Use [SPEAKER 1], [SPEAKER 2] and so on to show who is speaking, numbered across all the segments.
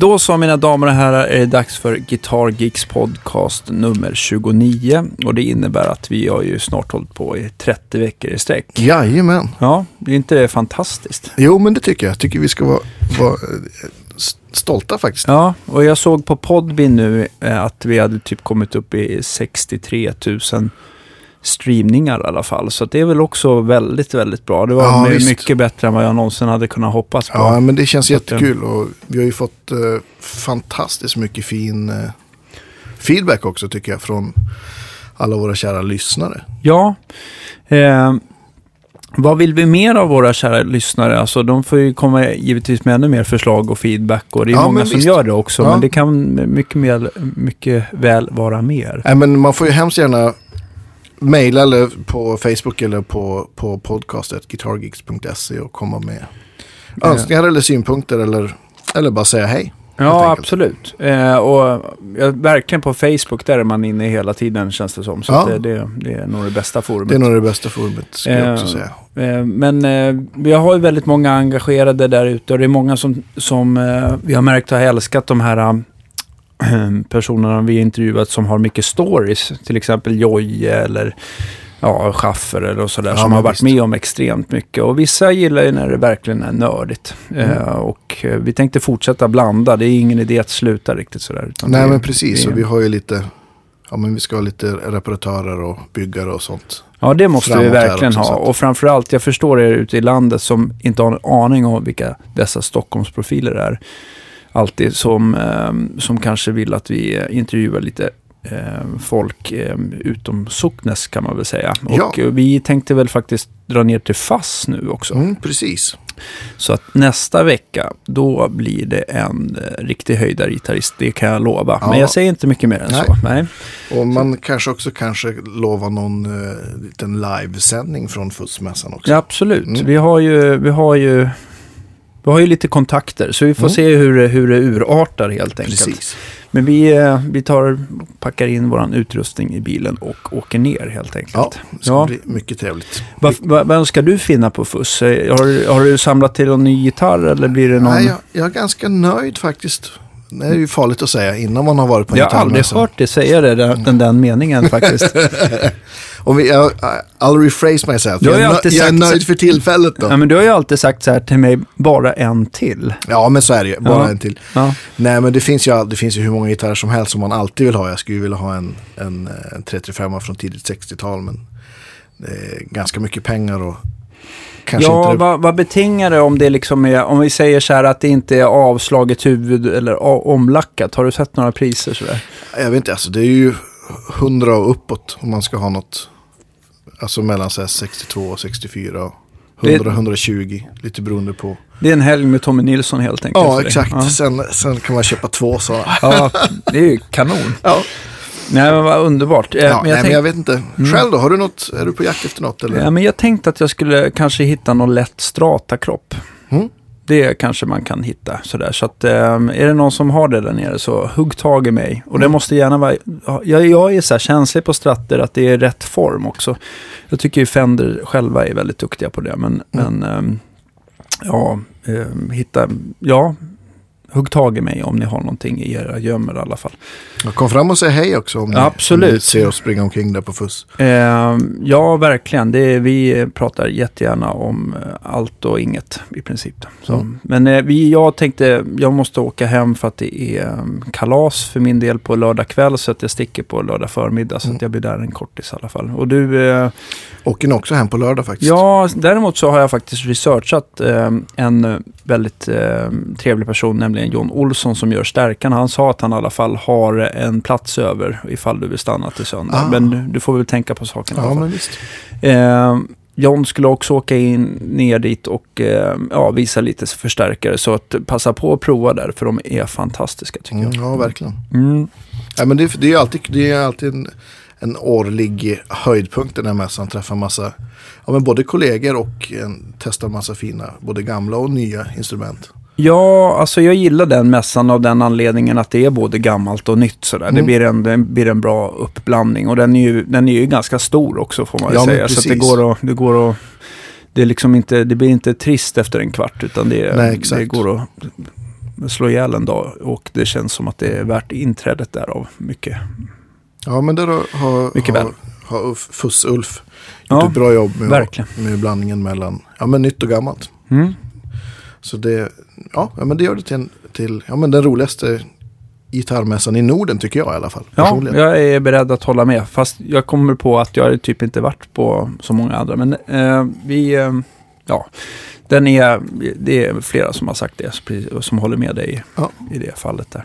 [SPEAKER 1] Då så mina damer och herrar är det dags för Guitar Geeks podcast nummer 29. Och det innebär att vi har ju snart hållit på i 30 veckor i sträck.
[SPEAKER 2] Jajamän.
[SPEAKER 1] Ja, det är inte det fantastiskt?
[SPEAKER 2] Jo, men det tycker jag. Jag tycker vi ska vara, vara eh, stolta faktiskt.
[SPEAKER 1] Ja, och jag såg på Podbean nu eh, att vi hade typ kommit upp i 63 000 streamningar i alla fall. Så det är väl också väldigt, väldigt bra. Det var
[SPEAKER 2] Ja,
[SPEAKER 1] mycket bättre än vad jag någonsin hade kunnat hoppas på.
[SPEAKER 2] Ja, men det känns
[SPEAKER 1] Så eh,
[SPEAKER 2] jättekul och vi har ju fått eh, fantastiskt mycket fin eh, feedback också tycker jag från alla våra kära lyssnare.
[SPEAKER 1] Ja. Eh, vad vill vi mer av våra kära lyssnare? Alltså, de får ju komma givetvis med ännu mer förslag och feedback. Och det är
[SPEAKER 2] Ja,
[SPEAKER 1] många som gör det också.
[SPEAKER 2] Ja.
[SPEAKER 1] Men det kan mycket, mer, mycket väl vara mer.
[SPEAKER 2] Nej, men man får ju hemskt gärna mejla eller på Facebook eller på, på podcastet guitargeeks.se och komma med önskningar eller synpunkter eller, eller bara säga hej.
[SPEAKER 1] Ja, absolut. Eh, och ja, verkligen på Facebook, där är man inne hela tiden känns det som. Så
[SPEAKER 2] Ja.
[SPEAKER 1] det, det, det är nog det bästa forumet.
[SPEAKER 2] Det är nog det bästa forumet ska jag också
[SPEAKER 1] Eh,
[SPEAKER 2] säga.
[SPEAKER 1] Eh, Men eh, vi har ju väldigt många engagerade där ute och det är många som, som eh, vi har märkt har älskat de här eh, personerna vi intervjuat som har mycket stories. Till exempel Jojje eller ja, Schaffer eller sådär
[SPEAKER 2] Ja,
[SPEAKER 1] som har varit
[SPEAKER 2] visst.
[SPEAKER 1] med om extremt mycket. Och vissa gillar ju när det verkligen är nördigt.
[SPEAKER 2] Mm.
[SPEAKER 1] Eh, och eh, vi tänkte fortsätta blanda. Det är ingen idé att sluta riktigt sådär. utan
[SPEAKER 2] Nej
[SPEAKER 1] det-
[SPEAKER 2] men precis,
[SPEAKER 1] det-
[SPEAKER 2] och vi har ju lite, ja men vi ska ha lite reparatörer och byggare och sånt.
[SPEAKER 1] Ja, det måste vi
[SPEAKER 2] framåt här
[SPEAKER 1] verkligen
[SPEAKER 2] också,
[SPEAKER 1] ha. Och framförallt, jag förstår er ute i landet som inte har en aning om vilka dessa Stockholmsprofiler är. Alltid som, eh, som kanske vill att vi eh, intervjuar lite eh, folk eh, utom Socknes kan man väl säga.
[SPEAKER 2] Ja.
[SPEAKER 1] Och vi tänkte väl faktiskt dra ner till Fass nu också.
[SPEAKER 2] Mm, precis.
[SPEAKER 1] Så att nästa vecka, då blir det en eh, riktig höjdargitarrist, det kan jag lova.
[SPEAKER 2] Ja.
[SPEAKER 1] Men jag säger inte mycket mer än
[SPEAKER 2] Nej.
[SPEAKER 1] så. Nej.
[SPEAKER 2] Och man kanske också kanske lovar någon eh, liten livesändning från Fussmässan också.
[SPEAKER 1] Ja, absolut.
[SPEAKER 2] Mm.
[SPEAKER 1] Vi har ju, vi har ju, vi har ju lite kontakter, så vi får
[SPEAKER 2] Mm.
[SPEAKER 1] se hur, hur det urartar helt enkelt.
[SPEAKER 2] Precis.
[SPEAKER 1] Men vi, eh, vi tar, packar in vår utrustning i bilen och åker ner helt enkelt.
[SPEAKER 2] Ja, det ska
[SPEAKER 1] Ja.
[SPEAKER 2] bli mycket trevligt.
[SPEAKER 1] Vad, vad, vad ska du finna på fuss? Eh, Har, du- har du samlat till någon ny gitarr eller blir det någon?
[SPEAKER 2] Nej, jag, jag är ganska nöjd faktiskt. Det är ju farligt att säga innan man har varit på en
[SPEAKER 1] jag har aldrig
[SPEAKER 2] gitarrmässa.
[SPEAKER 1] hört dig säga det, den, den meningen faktiskt.
[SPEAKER 2] Och vi, jag, I'll rephrase myself. Jag,
[SPEAKER 1] alltid
[SPEAKER 2] jag är nöjd för tillfället då.
[SPEAKER 1] ja, men du har ju alltid sagt så här till mig, bara en till.
[SPEAKER 2] Ja, men så är det ju. Bara
[SPEAKER 1] Ja.
[SPEAKER 2] en till.
[SPEAKER 1] Ja.
[SPEAKER 2] Nej, men det finns, ju, det finns ju hur många gitarrer som helst som man alltid vill ha. Jag skulle ju vilja ha en, en, en 335 från tidigt 60-tal, men det är ganska mycket pengar och kanske
[SPEAKER 1] ja,
[SPEAKER 2] inte... Det,
[SPEAKER 1] vad, vad betingar det om det liksom är, om vi säger så här att det inte är avslaget huvud eller omlackat. Har du sett några priser sådär?
[SPEAKER 2] jag vet inte, alltså det är ju 100 och uppåt om man ska ha något. Alltså mellan så här 62 och 64. och
[SPEAKER 1] Det-
[SPEAKER 2] 100 120, lite beroende på.
[SPEAKER 1] Det är en helg med Tommy Nilsson helt enkelt.
[SPEAKER 2] Ja, exakt.
[SPEAKER 1] Ja.
[SPEAKER 2] Sen, sen kan man köpa två sådana.
[SPEAKER 1] ja, det är ju kanon.
[SPEAKER 2] Ja,
[SPEAKER 1] Nej, men vad underbart. Eh,
[SPEAKER 2] ja
[SPEAKER 1] men jag
[SPEAKER 2] nej,
[SPEAKER 1] tänk-
[SPEAKER 2] men jag vet inte. Själv då? Har du något? Är du på jakt efter något? Eller?
[SPEAKER 1] Ja, men jag tänkte att jag skulle kanske hitta någon lätt strata-kropp.
[SPEAKER 2] Mm.
[SPEAKER 1] Det kanske man kan hitta sådär. Så att, eh, är det någon som har det där nere så hugg tag i mig. Och det
[SPEAKER 2] Mm.
[SPEAKER 1] måste gärna vara... ja, Jag, jag är så känslig på stratter att det är rätt form också. Jag tycker ju Fender själva är väldigt duktiga på det. Men,
[SPEAKER 2] Mm.
[SPEAKER 1] men ehm, ja, ehm, hitta... Ja, hugg tag i mig om ni har någonting i era gömmor i alla fall.
[SPEAKER 2] Ja, Kom fram och säg hej också om ni,
[SPEAKER 1] Absolut.
[SPEAKER 2] om ni ser oss springa omkring där på fuss.
[SPEAKER 1] Eh, ja, verkligen. Det vi pratar jättegärna om eh, allt och inget i princip. Så.
[SPEAKER 2] Mm.
[SPEAKER 1] Men eh, vi, jag tänkte, jag måste åka hem för att det är eh, kalas för min del på lördag kväll. Så att jag sticker på lördag förmiddag. Så
[SPEAKER 2] Mm.
[SPEAKER 1] att jag blir där en kortis i alla fall. Och du, eh,
[SPEAKER 2] Åker ni också hem på lördag faktiskt?
[SPEAKER 1] ja, däremot så har jag faktiskt researchat eh, en väldigt eh, trevlig person, nämligen John Olsson som gör stärkan. Han sa att han i alla fall har en plats över ifall du vill stanna till söndag.
[SPEAKER 2] Ah.
[SPEAKER 1] Men du, får väl tänka på saken i alla
[SPEAKER 2] ja
[SPEAKER 1] fall.
[SPEAKER 2] men visst.
[SPEAKER 1] Eh, John skulle också åka in ner dit och eh, ja, visa lite förstärkare. Så att passa på att prova där, för de är fantastiska tycker
[SPEAKER 2] Mm,
[SPEAKER 1] jag.
[SPEAKER 2] ja, verkligen.
[SPEAKER 1] Mm.
[SPEAKER 2] Ja, men det, det är alltid, det är alltid en, en årlig höjdpunkt den här mässan. Träffa massa, ja, men både kollegor och en, testa massa fina, både gamla och nya instrument.
[SPEAKER 1] Ja, alltså jag gillar den mässan av den anledningen att det är både gammalt och nytt. Sådär. Det,
[SPEAKER 2] Mm.
[SPEAKER 1] blir en, det blir en bra uppblandning och den är ju, den är ju ganska stor också får man
[SPEAKER 2] Ja,
[SPEAKER 1] säga. Så det går att, det går att det, är liksom inte, det blir inte trist efter en kvart utan det,
[SPEAKER 2] Nej,
[SPEAKER 1] det går att slå ihjäl en dag. Och det känns som att det är värt inträdet därav mycket.
[SPEAKER 2] Ja, men där har,
[SPEAKER 1] Mycket
[SPEAKER 2] har,
[SPEAKER 1] väl.
[SPEAKER 2] har Ulf, Fuss-Ulf gjort
[SPEAKER 1] Ja,
[SPEAKER 2] ett bra jobb med,
[SPEAKER 1] verkligen.
[SPEAKER 2] med blandningen mellan ja, men nytt och gammalt.
[SPEAKER 1] Mm.
[SPEAKER 2] Så det, ja, men det gör det till, en, till ja, men den roligaste gitarrmässan i Norden tycker jag i alla fall.
[SPEAKER 1] Ja, jag är beredd att hålla med. Fast jag kommer på att jag typ inte varit på så många andra. Men eh, vi, eh, ja, den är, det är flera som har sagt det, och som håller med dig
[SPEAKER 2] Ja.
[SPEAKER 1] i det fallet där.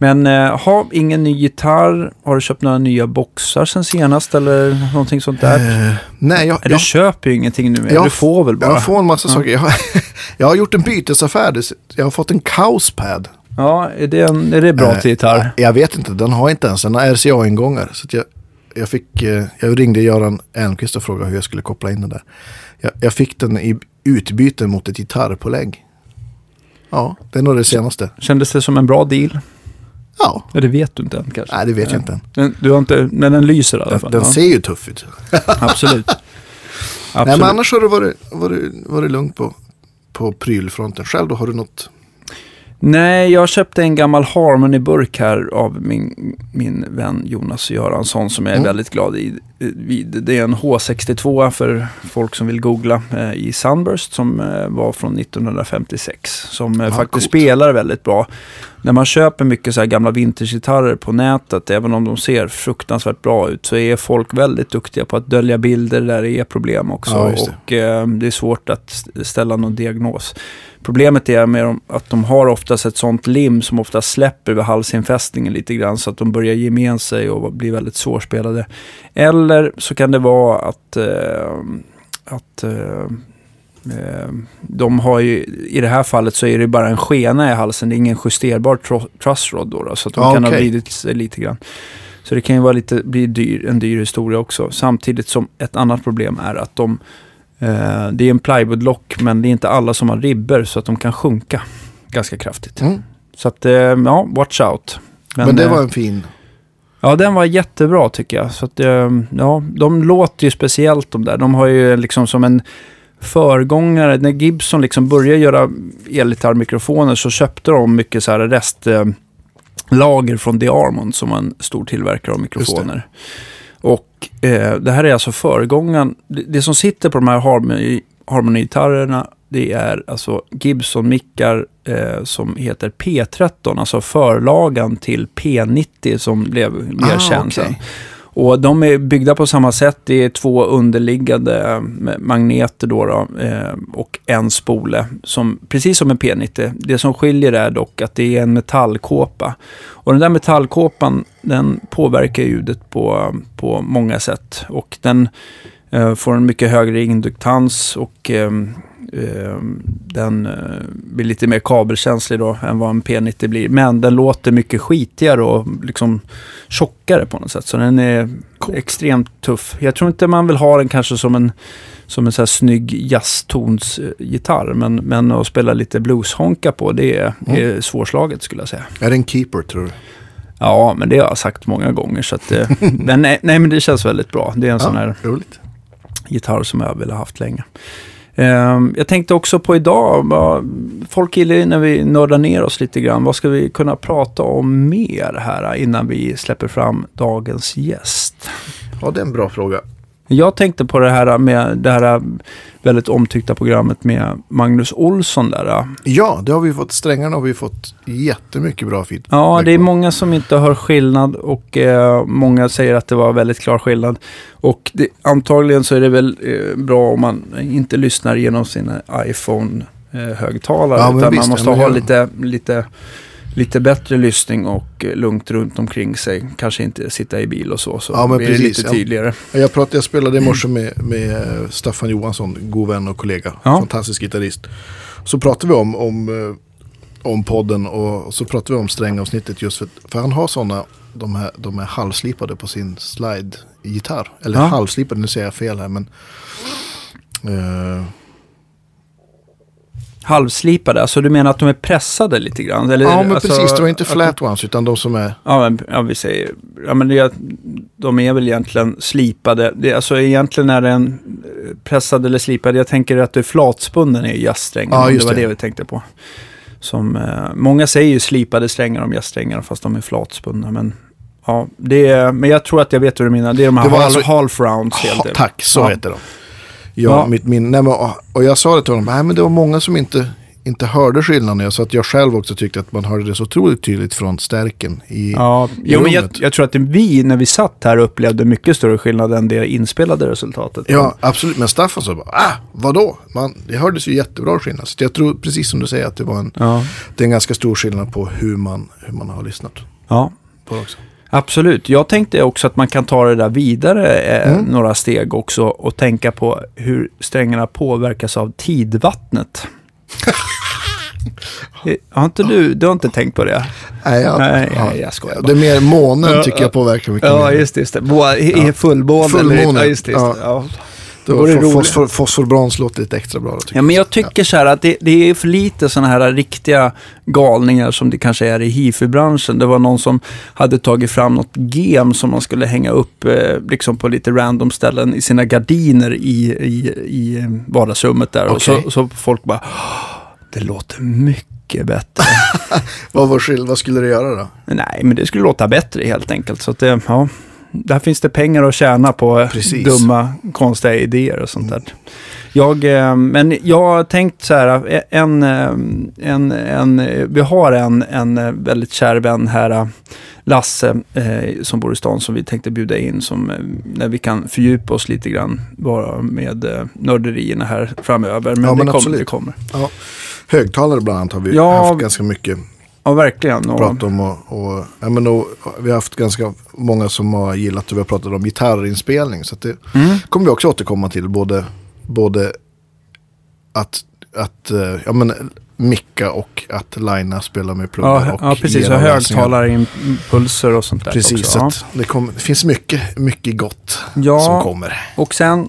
[SPEAKER 1] Men eh, ha ingen ny gitarr. Har du köpt några nya boxar sen senast eller någonting sånt där?
[SPEAKER 2] Eh, nej, jag,
[SPEAKER 1] Du
[SPEAKER 2] jag,
[SPEAKER 1] köper ju ingenting nu mer.
[SPEAKER 2] Ja,
[SPEAKER 1] Du får väl bara?
[SPEAKER 2] jag får en massa
[SPEAKER 1] Ja.
[SPEAKER 2] saker. Jag, har- jag har gjort en bytesaffär. Jag har fått en Kauspad.
[SPEAKER 1] Ja, är det, en, är det bra
[SPEAKER 2] Eh,
[SPEAKER 1] till gitarr?
[SPEAKER 2] Jag vet inte, den har inte ens en RCA-ingångar. Så jag, jag, fick, eh, jag ringde Göran Elmqvist och frågade hur jag skulle koppla in den där. Jag, jag fick den i utbyte mot ett gitarrpålägg. Ja, det är nog det senaste.
[SPEAKER 1] Kändes det som en bra deal?
[SPEAKER 2] Ja,
[SPEAKER 1] Ja, det vet du inte än kanske.
[SPEAKER 2] nej det vet jag inte än.
[SPEAKER 1] Den, du har inte, men den lyser i alla
[SPEAKER 2] Den,
[SPEAKER 1] fall.
[SPEAKER 2] den
[SPEAKER 1] ja.
[SPEAKER 2] ser ju tuff ut.
[SPEAKER 1] Absolut.
[SPEAKER 2] Nej,
[SPEAKER 1] Absolut.
[SPEAKER 2] men annars har det varit, varit, varit lugnt på, på prylfronten. Själv då, har du något?
[SPEAKER 1] Nej, jag köpte en gammal Harmony-burk här av min, min vän Jonas Göransson som jag är
[SPEAKER 2] Mm.
[SPEAKER 1] väldigt glad i. Det är en H62 för folk som vill googla eh, i Sunburst som eh, var från 1956. Som eh,
[SPEAKER 2] Ja,
[SPEAKER 1] faktiskt
[SPEAKER 2] coolt.
[SPEAKER 1] spelar väldigt bra. När man köper mycket så här gamla vintagegitarrer på nätet, även om de ser fruktansvärt bra ut, så är folk väldigt duktiga på att dölja bilder där det är problem också.
[SPEAKER 2] Ja, det.
[SPEAKER 1] och eh, det är svårt att st- ställa någon diagnos. Problemet är med dem att de har oftast ett sånt lim som ofta släpper vid halsinfästningen lite grann så att de börjar ge med sig och blir väldigt svårspelade. Eller så kan det vara att, eh, att eh, de har ju, i det här fallet så är det bara en skena i halsen, det är ingen justerbar tro- trussrod då, då så att de
[SPEAKER 2] Ja,
[SPEAKER 1] kan ha vridit sig lite grann. Så det kan ju vara lite, bli dyr, en dyr historia också. Samtidigt som ett annat problem är att de Eh, det är en plywoodlock men det är inte alla som har ribber så att de kan sjunka ganska kraftigt.
[SPEAKER 2] Mm.
[SPEAKER 1] Så att, eh, ja, watch out.
[SPEAKER 2] Men, det
[SPEAKER 1] eh,
[SPEAKER 2] var en fin.
[SPEAKER 1] Ja, den var jättebra tycker jag. Så att, eh, ja, de låter ju speciellt de där. De har ju liksom som en föregångare. När Gibson liksom började göra elgitarrmikrofoner så köpte de mycket så här restlager eh, från The Armond som var en stor tillverkare av mikrofoner. Och eh, det här är alltså föregångaren. Det, det som sitter på de här Harmony- Harmony-gitarrerna det är alltså Gibson-mickar eh, som heter P13, alltså förlagan till P90 som blev mer
[SPEAKER 2] Ah,
[SPEAKER 1] känd sen. Och de är byggda på samma sätt. Det är två underliggande eh, magneter då, då eh, och en spole. Som, precis som en P90. Det som skiljer är dock att det är en metallkåpa. Och den där metallkåpan den påverkar ljudet på, på många sätt. Och den eh, får en mycket högre induktans och eh, den eh, blir lite mer kabelkänslig då än vad en P90 blir. Men den låter mycket skitigare och liksom tjockare på något sätt. Så den är
[SPEAKER 2] Coolt.
[SPEAKER 1] extremt tuff. Jag tror inte man vill ha den kanske som en, som en så här snygg jazztonsgitarr. Men, men att spela lite blueshonka på, det är,
[SPEAKER 2] Mm.
[SPEAKER 1] är svårslaget skulle jag säga.
[SPEAKER 2] Är det en keeper tror du?
[SPEAKER 1] Ja, men det har jag sagt många gånger. Så att, eh, men nej, nej, men det känns väldigt bra. Det är en sån här
[SPEAKER 2] roligt.
[SPEAKER 1] gitarr som jag vill ha haft länge. Ehm, jag tänkte också på idag, folk gillar ju när vi nördar ner oss lite grann. Vad ska vi kunna prata om mer här innan vi släpper fram dagens gäst?
[SPEAKER 2] Ja, det är en bra fråga.
[SPEAKER 1] Jag tänkte på det här med det här väldigt omtyckta programmet med Magnus Olsson där.
[SPEAKER 2] Ja, det har vi fått. Strängarna har vi fått jättemycket bra feedback
[SPEAKER 1] Ja, det är många som inte hör skillnad och eh, många säger att det var väldigt klar skillnad. Och det, antagligen så är det väl eh, bra om man inte lyssnar genom sina iPhone-högtalare.
[SPEAKER 2] Men
[SPEAKER 1] utan
[SPEAKER 2] visst,
[SPEAKER 1] man måste ha lite, lite, lite bättre lyssning och eh, lugnt runt omkring sig. Kanske inte sitta i bil och så, så
[SPEAKER 2] Ja, men
[SPEAKER 1] blir det
[SPEAKER 2] precis,
[SPEAKER 1] lite
[SPEAKER 2] ja.
[SPEAKER 1] tydligare.
[SPEAKER 2] Jag, pratade, jag spelade i morse med, med Staffan Johansson, god vän och kollega.
[SPEAKER 1] Ja.
[SPEAKER 2] Fantastisk gitarrist. Så pratade vi om, om, eh, om podden och så pratade vi om strängavsnittet just för, för han har sådana, de här, de är halvslipade på sin slide-gitarr. Eller
[SPEAKER 1] Ja.
[SPEAKER 2] halvslipade, nu säger jag fel här men. eh,
[SPEAKER 1] Halvslipade, alltså du menar att de är pressade lite grann? Eller,
[SPEAKER 2] ja men
[SPEAKER 1] alltså,
[SPEAKER 2] precis, det var inte flat ones utan de som är,
[SPEAKER 1] Ja, men, ja vi säger, ja men det, de är väl egentligen slipade. Det, alltså egentligen är den eh, pressad eller slipad. Jag tänker att det är flatspunnen i jazzsträngen.
[SPEAKER 2] Ja, just
[SPEAKER 1] det var
[SPEAKER 2] det.
[SPEAKER 1] det vi tänkte på. som eh, många säger ju slipade strängar om jazzsträngar fast de är flatspunna. Men, ja, det är, men jag tror att jag vet vad du menar. Det är de här
[SPEAKER 2] Det var alltså-
[SPEAKER 1] half rounds
[SPEAKER 2] Ha, tack, så
[SPEAKER 1] Ja.
[SPEAKER 2] heter de. Ja,
[SPEAKER 1] Ja.
[SPEAKER 2] Mitt, min, nej, men, och jag sa det till honom, nej, men det var många som inte, inte hörde skillnaden. Så att jag själv också tyckte att man hörde det så otroligt tydligt från stärken i,
[SPEAKER 1] Ja,
[SPEAKER 2] i
[SPEAKER 1] jo, men jag, jag tror att vi, när vi satt här, upplevde mycket större skillnad än det inspelade resultatet.
[SPEAKER 2] Ja, absolut. Men Staffan sa bara, ah, vadå? Man, det hördes ju jättebra skillnad. Så jag tror, precis som du säger, att det var en,
[SPEAKER 1] Ja,
[SPEAKER 2] det är en ganska stor skillnad på hur man, hur man har lyssnat
[SPEAKER 1] ja.
[SPEAKER 2] på det också.
[SPEAKER 1] Absolut. Jag tänkte också att man kan ta det där vidare eh,
[SPEAKER 2] Mm.
[SPEAKER 1] några steg också och tänka på hur strängarna påverkas av tidvattnet. Eh, har inte du, du har inte tänkt på det?
[SPEAKER 2] Nej, jag,
[SPEAKER 1] Nej,
[SPEAKER 2] ja.
[SPEAKER 1] jag skojar
[SPEAKER 2] Det är mer månen tycker jag påverkar mycket
[SPEAKER 1] Ja,
[SPEAKER 2] mer.
[SPEAKER 1] just det. Just det. Fullmåne.
[SPEAKER 2] Fullmåne,
[SPEAKER 1] eller- Ja, just det. Just det.
[SPEAKER 2] ja. Då
[SPEAKER 1] är det roligt.
[SPEAKER 2] fosfor, fosforbrons låter lite extra bra. Då, tycker
[SPEAKER 1] Ja, men jag tycker så här att det, det är för lite sådana här riktiga galningar som det kanske är i hifi-branschen. Det var någon som hade tagit fram något gem som man skulle hänga upp eh, liksom på lite random ställen i sina gardiner i, i, i vardagsrummet där. Och
[SPEAKER 2] Okej.
[SPEAKER 1] så, så folk bara, "Åh, det låter mycket bättre.
[SPEAKER 2] Vad, var skill- vad skulle du göra då?
[SPEAKER 1] Nej, men det skulle låta bättre helt enkelt. Så att det, ja, där finns det pengar att tjäna på
[SPEAKER 2] Precis.
[SPEAKER 1] dumma, konstiga idéer och sånt där. Jag, eh, men jag har tänkt så här, eh, en, eh, en, en, eh, vi har en, en väldigt kär vän här, Lasse, som bor i stan, som vi tänkte bjuda in, som, när vi kan fördjupa oss lite grann bara med nörderierna här framöver. Men,
[SPEAKER 2] Ja,
[SPEAKER 1] det,
[SPEAKER 2] men
[SPEAKER 1] kommer,
[SPEAKER 2] absolut.
[SPEAKER 1] det kommer.
[SPEAKER 2] Högtalare bland annat har vi
[SPEAKER 1] Ja,
[SPEAKER 2] haft ganska mycket
[SPEAKER 1] Ja, verkligen. Och,
[SPEAKER 2] prat om. Och, och, ja, men och, vi har haft ganska många som har gillat det vi har pratat om gitarrinspelning. Så det
[SPEAKER 1] mm,
[SPEAKER 2] kommer vi också återkomma till. Både, både att, att eh, ja, men, micka och att linea spela med pluggar.
[SPEAKER 1] ja,
[SPEAKER 2] och
[SPEAKER 1] ja, precis. Och högtalarimpulser och sånt där
[SPEAKER 2] Precis,
[SPEAKER 1] också.
[SPEAKER 2] så
[SPEAKER 1] Ja.
[SPEAKER 2] det, kom, det finns mycket, mycket gott
[SPEAKER 1] Ja.
[SPEAKER 2] som kommer.
[SPEAKER 1] Och sen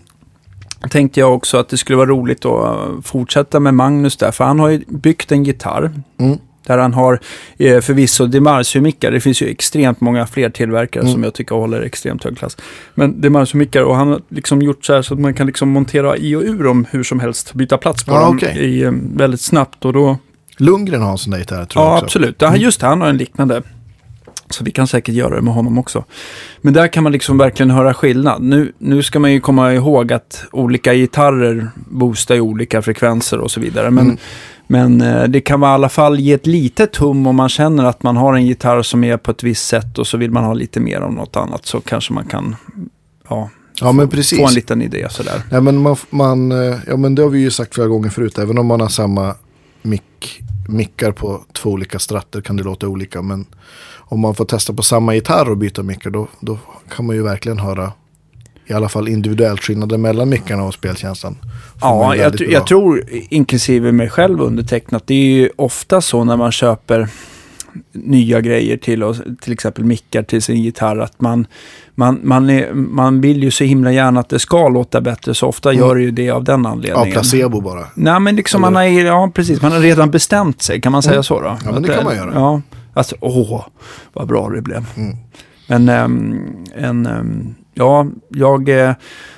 [SPEAKER 1] tänkte jag också att det skulle vara roligt att fortsätta med Magnus där, för han har ju byggt en gitarr.
[SPEAKER 2] Mm.
[SPEAKER 1] Där han har eh, förvisso Demarcio-mickar. Det finns ju extremt många fler tillverkare
[SPEAKER 2] Mm.
[SPEAKER 1] som jag tycker håller extremt hög klass. Men Demarcio-mickar och han har liksom gjort så här så att man kan liksom montera i och ur dem hur som helst. Byta plats på
[SPEAKER 2] Ja,
[SPEAKER 1] dem
[SPEAKER 2] okej.
[SPEAKER 1] i, eh, väldigt snabbt och då
[SPEAKER 2] Lundgren har en sån där gitarr tror jag
[SPEAKER 1] Ja, absolut. Ja,
[SPEAKER 2] Mm.
[SPEAKER 1] just det, han har en liknande. Så vi kan säkert göra det med honom också. Men där kan man liksom verkligen höra skillnad. Nu, nu ska man ju komma ihåg att olika gitarrer boostar i olika frekvenser och så vidare. Men,
[SPEAKER 2] Mm.
[SPEAKER 1] Men eh, det kan vara i alla fall ge ett litet hum om man känner att man har en gitarr som är på ett visst sätt och så vill man ha lite mer av något annat. Så kanske man kan ja,
[SPEAKER 2] Ja, men precis.
[SPEAKER 1] få en liten idé sådär.
[SPEAKER 2] Ja, men man, man, eh, ja, men det har vi ju sagt flera gånger förut. Även om man har samma mick, mickar på två olika stratter kan det låta olika. Men om man får testa på samma gitarr och byta mickar då, då kan man ju verkligen höra i alla fall individuellt skillnaden mellan mickarna och speltjänsten.
[SPEAKER 1] Ja, jag, jag tror, inklusive mig själv undertecknat, det är ju ofta så när man köper nya grejer till, och, till exempel mickar till sin gitarr, att man, man, man, är, man vill ju så himla gärna att det ska låta bättre, så ofta
[SPEAKER 2] Mm.
[SPEAKER 1] gör det ju det av den
[SPEAKER 2] Ja,
[SPEAKER 1] anledningen.
[SPEAKER 2] placebo bara.
[SPEAKER 1] Nej, men liksom
[SPEAKER 2] Eller-
[SPEAKER 1] man har, ja, precis, man har redan bestämt sig, kan man säga
[SPEAKER 2] Mm.
[SPEAKER 1] så då?
[SPEAKER 2] Ja, men det kan man göra.
[SPEAKER 1] Ja, alltså, åh, vad bra det blev.
[SPEAKER 2] Mm.
[SPEAKER 1] Men ehm, en, ehm, ja, jag eh,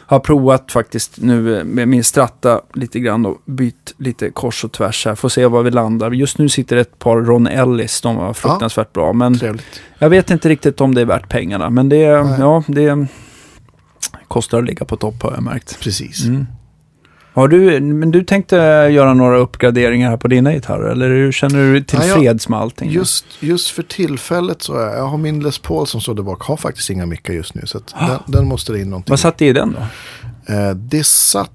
[SPEAKER 1] har provat faktiskt nu eh, med min stratta lite grann och bytt lite kors och tvärs här. Får se var vi landar. Just nu sitter ett par Ron Ellis, de var fruktansvärt bra. Men
[SPEAKER 2] Trevligt.
[SPEAKER 1] jag vet inte riktigt om det är värt pengarna. Men det,
[SPEAKER 2] Nej.
[SPEAKER 1] ja, det kostar att ligga på topp har jag märkt.
[SPEAKER 2] Precis.
[SPEAKER 1] Mm. Har du, men du tänkte göra några uppgraderingar här på dina gitarrer? Eller hur känner du dig tillfreds med allting?
[SPEAKER 2] Just, just för tillfället så är jag har min Les Paul som står där bak. Har faktiskt inga mickar just nu. Så att den, den måste det in någonting.
[SPEAKER 1] Vad satt det i den då?
[SPEAKER 2] Eh, det satt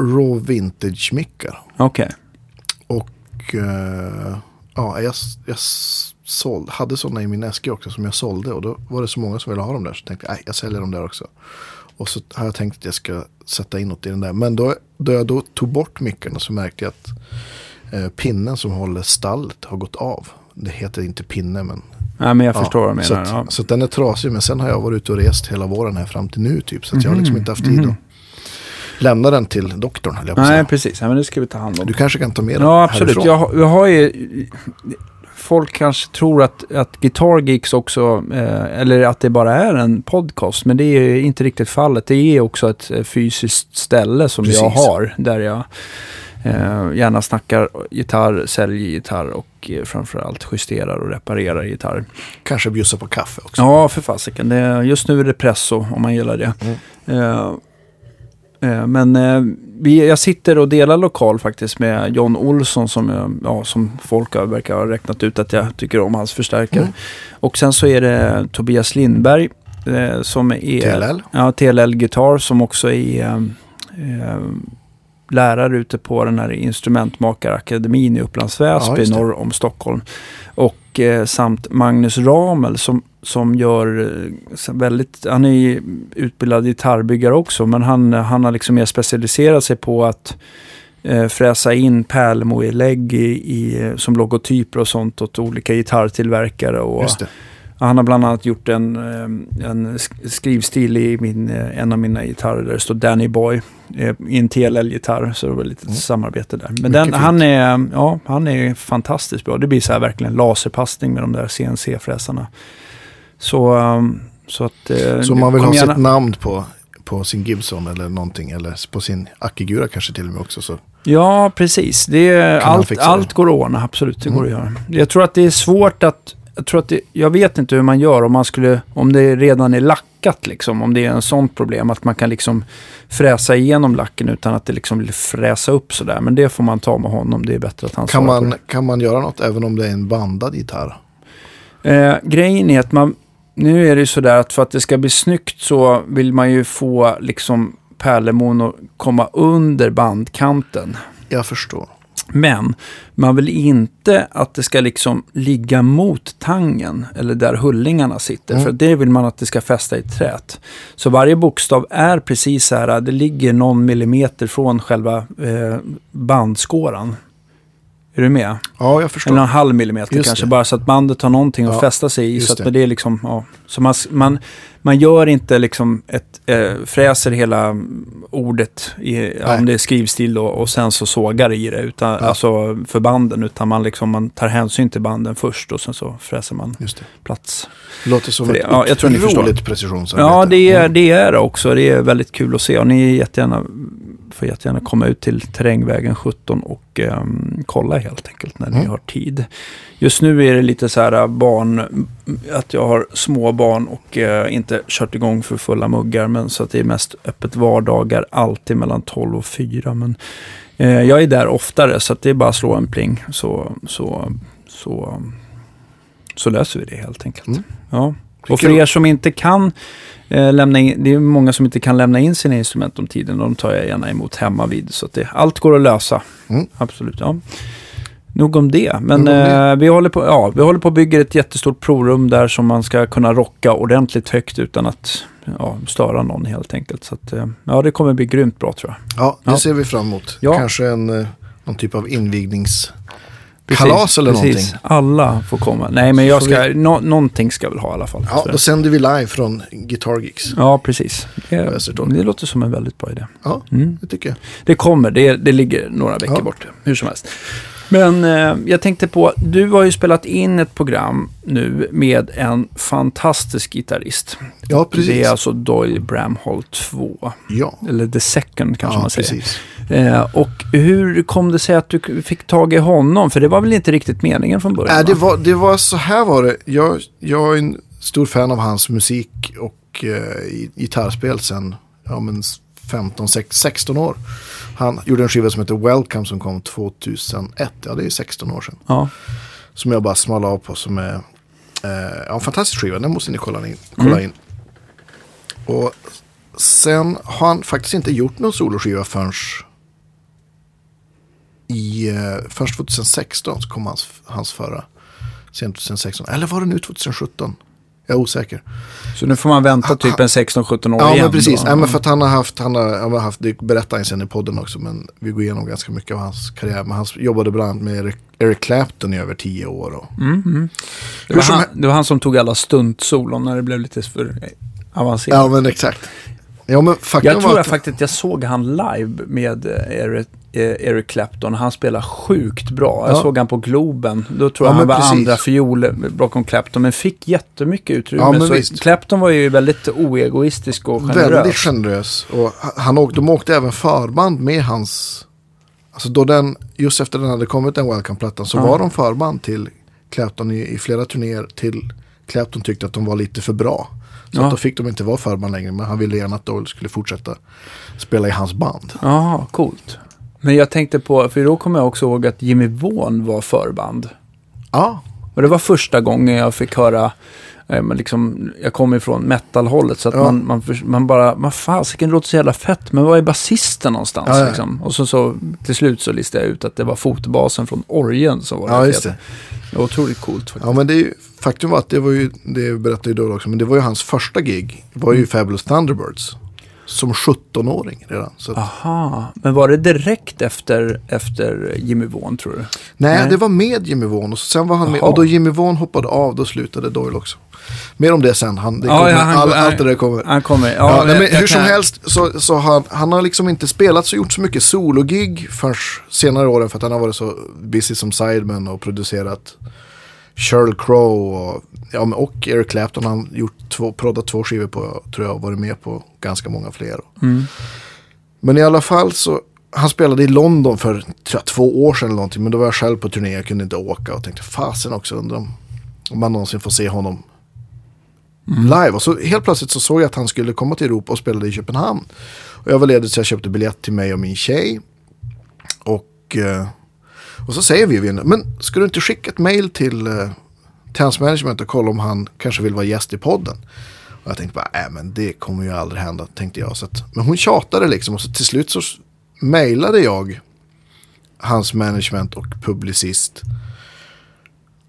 [SPEAKER 2] Raw Vintage-mickar.
[SPEAKER 1] Okej.
[SPEAKER 2] Och eh, ja, jag, jag såld, hade sådana i min äske också som jag sålde. Och då var det så många som ville ha dem där. Så tänkte jag, nej, jag säljer dem där också. Och så har jag tänkt att jag ska sätta in något i den där. Men då, då jag då tog bort mickarna så märkte jag att eh, pinnen som håller stallet har gått av. Det heter inte pinne men.
[SPEAKER 1] Nej, men jag
[SPEAKER 2] ja,
[SPEAKER 1] förstår vad du
[SPEAKER 2] så,
[SPEAKER 1] menar. ja.
[SPEAKER 2] att, så att den är trasig. Men sen har jag varit ute och rest hela våren här fram till nu typ. Så att jag har liksom
[SPEAKER 1] Mhm,
[SPEAKER 2] inte haft tid
[SPEAKER 1] mhm.
[SPEAKER 2] att lämna den till doktorn. Jag
[SPEAKER 1] Nej, precis. Ja, men det ska vi ta hand om.
[SPEAKER 2] Du kanske kan ta med den
[SPEAKER 1] Ja, absolut.
[SPEAKER 2] härifrån.
[SPEAKER 1] Jag, jag har ju... Folk kanske tror att, att Guitar Geeks också, eh, eller att det bara är en podcast, men det är inte riktigt fallet. Det är också ett eh, fysiskt ställe som jag
[SPEAKER 2] Precis.
[SPEAKER 1] har, där jag Eh, gärna snackar gitarr, säljer gitarr och eh, framförallt justerar och reparerar gitarr.
[SPEAKER 2] Kanske bjussa på kaffe också.
[SPEAKER 1] Ja, för fasiken. Just nu är det presso om man gillar det.
[SPEAKER 2] Mm.
[SPEAKER 1] Eh, eh, men eh, vi, jag sitter och delar lokal faktiskt med John Olsson som, eh, ja, som folk verkar ha räknat ut att jag tycker om hans förstärkare.
[SPEAKER 2] Mm.
[SPEAKER 1] Och sen så är det Tobias Lindberg eh, som är
[SPEAKER 2] TLL.
[SPEAKER 1] Ja, TLL Guitar som också är eh, lärare ute på den här instrumentmakarakademin i Upplands
[SPEAKER 2] Ja,
[SPEAKER 1] Väsby
[SPEAKER 2] det.
[SPEAKER 1] norr om Stockholm. Och Eh, samt Magnus Ramel som, som gör eh, väldigt, han är utbildad gitarrbyggare också men han, han har liksom mer specialiserat sig på att eh, fräsa in pärlemorelägg i, i, eh, som logotyper och sånt åt olika gitarrtillverkare. Och,
[SPEAKER 2] Just det
[SPEAKER 1] han har bland annat gjort en, eh, en sk- skrivstil i min, eh, en av mina gitarrer där det står Danny Boy eh, i en TLL-gitarr. Så det var lite
[SPEAKER 2] Mm.
[SPEAKER 1] samarbete där. Men den, han, är, ja, han är fantastiskt bra. Det blir så här verkligen laserpassning med de där CNC-fräsarna. Så, um, så att... eh,
[SPEAKER 2] Så man vill ha
[SPEAKER 1] gärna-
[SPEAKER 2] sitt namn på, på sin Gibson eller någonting. Eller på sin Akigura kanske till och med också. Så.
[SPEAKER 1] Ja, precis. Det allt,
[SPEAKER 2] det?
[SPEAKER 1] allt går att ordna, absolut. Det går att
[SPEAKER 2] Mm.
[SPEAKER 1] göra. Jag tror att det är svårt att... Jag, tror att det, jag vet inte hur man gör om man skulle... Om det redan är lackat liksom. Om det är en sånt problem. Att man kan liksom fräsa igenom lacken utan att det liksom vill fräsa upp sådär. Men det får man ta med honom. Det är bättre att han
[SPEAKER 2] Kan, man, kan man göra något även om det är en bandad gitarr?
[SPEAKER 1] Eh, grejen är att man, nu är det ju sådär att för att det ska bli snyggt så vill man ju få liksom pärlemon att komma under bandkanten.
[SPEAKER 2] Jag förstår.
[SPEAKER 1] Men man vill inte att det ska liksom ligga mot tangen eller där hullingarna sitter.
[SPEAKER 2] Mm.
[SPEAKER 1] För det vill man att det ska fästa i trät. Så varje bokstav är precis så här, det ligger någon millimeter från själva eh, bandskåran. Är du med?
[SPEAKER 2] Ja, jag förstår.
[SPEAKER 1] Eller en halv millimeter
[SPEAKER 2] Just
[SPEAKER 1] kanske,
[SPEAKER 2] det.
[SPEAKER 1] bara så att bandet har någonting att
[SPEAKER 2] Ja,
[SPEAKER 1] fästa sig i. Så att
[SPEAKER 2] det.
[SPEAKER 1] det är liksom, ja. Så man, man, man gör inte liksom ett, eh, fräser hela ordet, i, om det är skrivstil då, och sen så sågar i det, utan,
[SPEAKER 2] Ja.
[SPEAKER 1] alltså för banden, utan man, liksom, man tar hänsyn till banden först och sen så fräser man
[SPEAKER 2] Just det.
[SPEAKER 1] plats.
[SPEAKER 2] Låter som
[SPEAKER 1] För det-
[SPEAKER 2] ett
[SPEAKER 1] ja, jag tror ni förstår.
[SPEAKER 2] precisionsarbete.
[SPEAKER 1] Ja, det är,
[SPEAKER 2] Mm.
[SPEAKER 1] det är det också. Det är väldigt kul att se. Och ni är jättegärna, får jättegärna komma ut till Terrängvägen 17 och ehm, kolla helt enkelt när ni
[SPEAKER 2] Mm.
[SPEAKER 1] har tid. Just nu är det lite så här äh, barn, att jag har små barn och eh, inte kört igång för fulla muggar. Men så att det är mest öppet vardagar, alltid mellan 12 och 4. Men eh, jag är där oftare så att det är bara att slå en pling så, så, så, så löser vi det helt enkelt.
[SPEAKER 2] Mm.
[SPEAKER 1] Ja. Och för er som inte kan eh, lämna in, det är många som inte kan lämna in sina instrument om tiden de tar jag gärna emot hemma vid. Så att det, allt går att lösa.
[SPEAKER 2] Mm.
[SPEAKER 1] Absolut, ja. Nog om det. Men
[SPEAKER 2] om det.
[SPEAKER 1] eh, vi, håller på, ja, vi håller på att bygga ett jättestort provrum där som man ska kunna rocka ordentligt högt utan att ja, störa någon helt enkelt. Så att, eh, ja, det kommer bli grymt bra tror jag.
[SPEAKER 2] Ja, det
[SPEAKER 1] Ja.
[SPEAKER 2] ser vi fram emot.
[SPEAKER 1] Ja.
[SPEAKER 2] Kanske en, eh, någon typ av invigningskalas eller
[SPEAKER 1] precis.
[SPEAKER 2] någonting.
[SPEAKER 1] Alla får komma. Nej, men jag ska, nå, någonting ska jag väl ha i alla fall.
[SPEAKER 2] Ja, då sänder vi live från Guitar Geeks.
[SPEAKER 1] ja precis. Det, det låter som en väldigt bra idé.
[SPEAKER 2] Ja,
[SPEAKER 1] Mm.
[SPEAKER 2] det tycker jag.
[SPEAKER 1] Det kommer, det, det ligger några veckor
[SPEAKER 2] Ja.
[SPEAKER 1] bort, hur som helst. Men eh, jag tänkte på, du har ju spelat in ett program nu med en fantastisk gitarrist.
[SPEAKER 2] Ja, precis.
[SPEAKER 1] Det är alltså Doyle Bramhall 2,
[SPEAKER 2] Ja,
[SPEAKER 1] eller The Second kanske
[SPEAKER 2] ja
[SPEAKER 1] man säger.
[SPEAKER 2] precis.
[SPEAKER 1] Eh, och hur kom det sig att du fick tag i honom? För det var väl inte riktigt meningen från början?
[SPEAKER 2] Nej, det
[SPEAKER 1] va?
[SPEAKER 2] var, det var så här var det. Jag, jag är en stor fan av hans musik och eh, gitarrspel sen ja, men 15, 16, 16 år. Han gjorde en skiva som heter Welcome som kom 2001. Ja, det är 16 år sedan.
[SPEAKER 1] Ja.
[SPEAKER 2] Som jag bara smal av på som är eh, en fantastisk skiva. Den måste ni kolla in. Kolla
[SPEAKER 1] Mm.
[SPEAKER 2] in. Och sen har han faktiskt inte gjort någon soloskiva förrän i, eh, först 2016 så kom hans, hans förra. Sent 2016. Eller var det nu 2017? Jag är osäker.
[SPEAKER 1] Så nu får man vänta typ en 16-17 år
[SPEAKER 2] Ja,
[SPEAKER 1] igen.
[SPEAKER 2] men precis.
[SPEAKER 1] då.
[SPEAKER 2] Ja, men för att han har haft, han har, han har haft, det berättar han sen i podden också, men vi går igenom ganska mycket av hans karriär. Men han jobbade bland annat med Eric, Clapton i över tio år. Och,
[SPEAKER 1] Mm, mm. Det, var han, det var han som tog alla stuntsolon när det blev lite för avancerat.
[SPEAKER 2] ja, men exakt. Ja, men
[SPEAKER 1] Jag tror jag
[SPEAKER 2] att,
[SPEAKER 1] faktiskt att jag såg han live med eh, Eric, eh, Eric Clapton. Han spelar sjukt bra. Jag
[SPEAKER 2] Ja.
[SPEAKER 1] såg han på Globen. Då tror
[SPEAKER 2] Ja,
[SPEAKER 1] jag han
[SPEAKER 2] men
[SPEAKER 1] var
[SPEAKER 2] precis.
[SPEAKER 1] andra fiol bakom Clapton. Men fick jättemycket utrymme.
[SPEAKER 2] Ja,
[SPEAKER 1] så
[SPEAKER 2] visst.
[SPEAKER 1] Clapton var ju väldigt oegoistisk och generös.
[SPEAKER 2] väldigt generös. Och han åkte, de åkte även förband med hans, Alltså då den, just efter den hade kommit den Welcome-plattan så
[SPEAKER 1] Ja.
[SPEAKER 2] var de förband till Clapton i, i flera turnéer till Clapton tyckte att de var lite för bra. Så
[SPEAKER 1] Ja.
[SPEAKER 2] att då fick de inte vara förband längre men han ville gärna att Doyle skulle fortsätta spela i hans band.
[SPEAKER 1] Ja, coolt. Men jag tänkte på, för då kommer jag också ihåg att Jimmy Vaughan var förband.
[SPEAKER 2] Ja,
[SPEAKER 1] Och det var första gången jag fick höra, men liksom, jag kommer ifrån metalhållet så att
[SPEAKER 2] Ja.
[SPEAKER 1] man, man, man bara, vad fasiken, det låter så jävla fett, men var är basisten någonstans?
[SPEAKER 2] Ja, ja.
[SPEAKER 1] Liksom? Och så, så till slut så listade jag ut att det var fotbasen från Orgen som var
[SPEAKER 2] ja
[SPEAKER 1] det
[SPEAKER 2] det.
[SPEAKER 1] Var otroligt coolt faktiskt.
[SPEAKER 2] Ja men det är ju, faktum var att det var ju, det berättade ju också, men det var ju hans första gig. Det var ju
[SPEAKER 1] Mm.
[SPEAKER 2] Fabulous Thunderbirds. Som 17-åring redan. Så att,
[SPEAKER 1] Aha, men var det direkt efter, efter Jimmy Vaughan tror du?
[SPEAKER 2] nej,
[SPEAKER 1] nej.
[SPEAKER 2] det var med Jimmy Vaughan och sen var han med.
[SPEAKER 1] Jaha.
[SPEAKER 2] Och då Jimmy Vaughan hoppade av, då slutade Doyle också. Mer om det sen, han, det
[SPEAKER 1] Ja,
[SPEAKER 2] kommer,
[SPEAKER 1] ja, han-
[SPEAKER 2] all,
[SPEAKER 1] han-
[SPEAKER 2] allt det där kommer.
[SPEAKER 1] Han kommer, ja, jag-
[SPEAKER 2] men
[SPEAKER 1] jag
[SPEAKER 2] hur som
[SPEAKER 1] kan-
[SPEAKER 2] helst så, så har han har liksom inte spelat så gjort så mycket sologig förrän senare åren för att han har varit så busy som sideman och producerat Sheryl Crow och, ja, och Eric Clapton har han gjort två, proddat två skivor på tror jag och varit med på ganska många fler.
[SPEAKER 1] Mm.
[SPEAKER 2] Men i alla fall så, han spelade i London för jag, två år sedan eller någonting men då var jag själv på turné, jag kunde inte åka och tänkte fasen också undrar om man någonsin får se honom live. Och så helt plötsligt så såg jag att han skulle komma till Europa och spelade i Köpenhamn. Och jag var ledig så jag köpte biljett till mig och min tjej. Och, eh, och så säger Vivian, men ska du inte skicka ett mail till, eh, till hans management och kolla om han kanske vill vara gäst i podden? Och jag tänkte bara, äh, men det kommer ju aldrig hända, tänkte jag. Så att, men hon tjatade liksom och så till slut så mejlade jag hans management och publicist.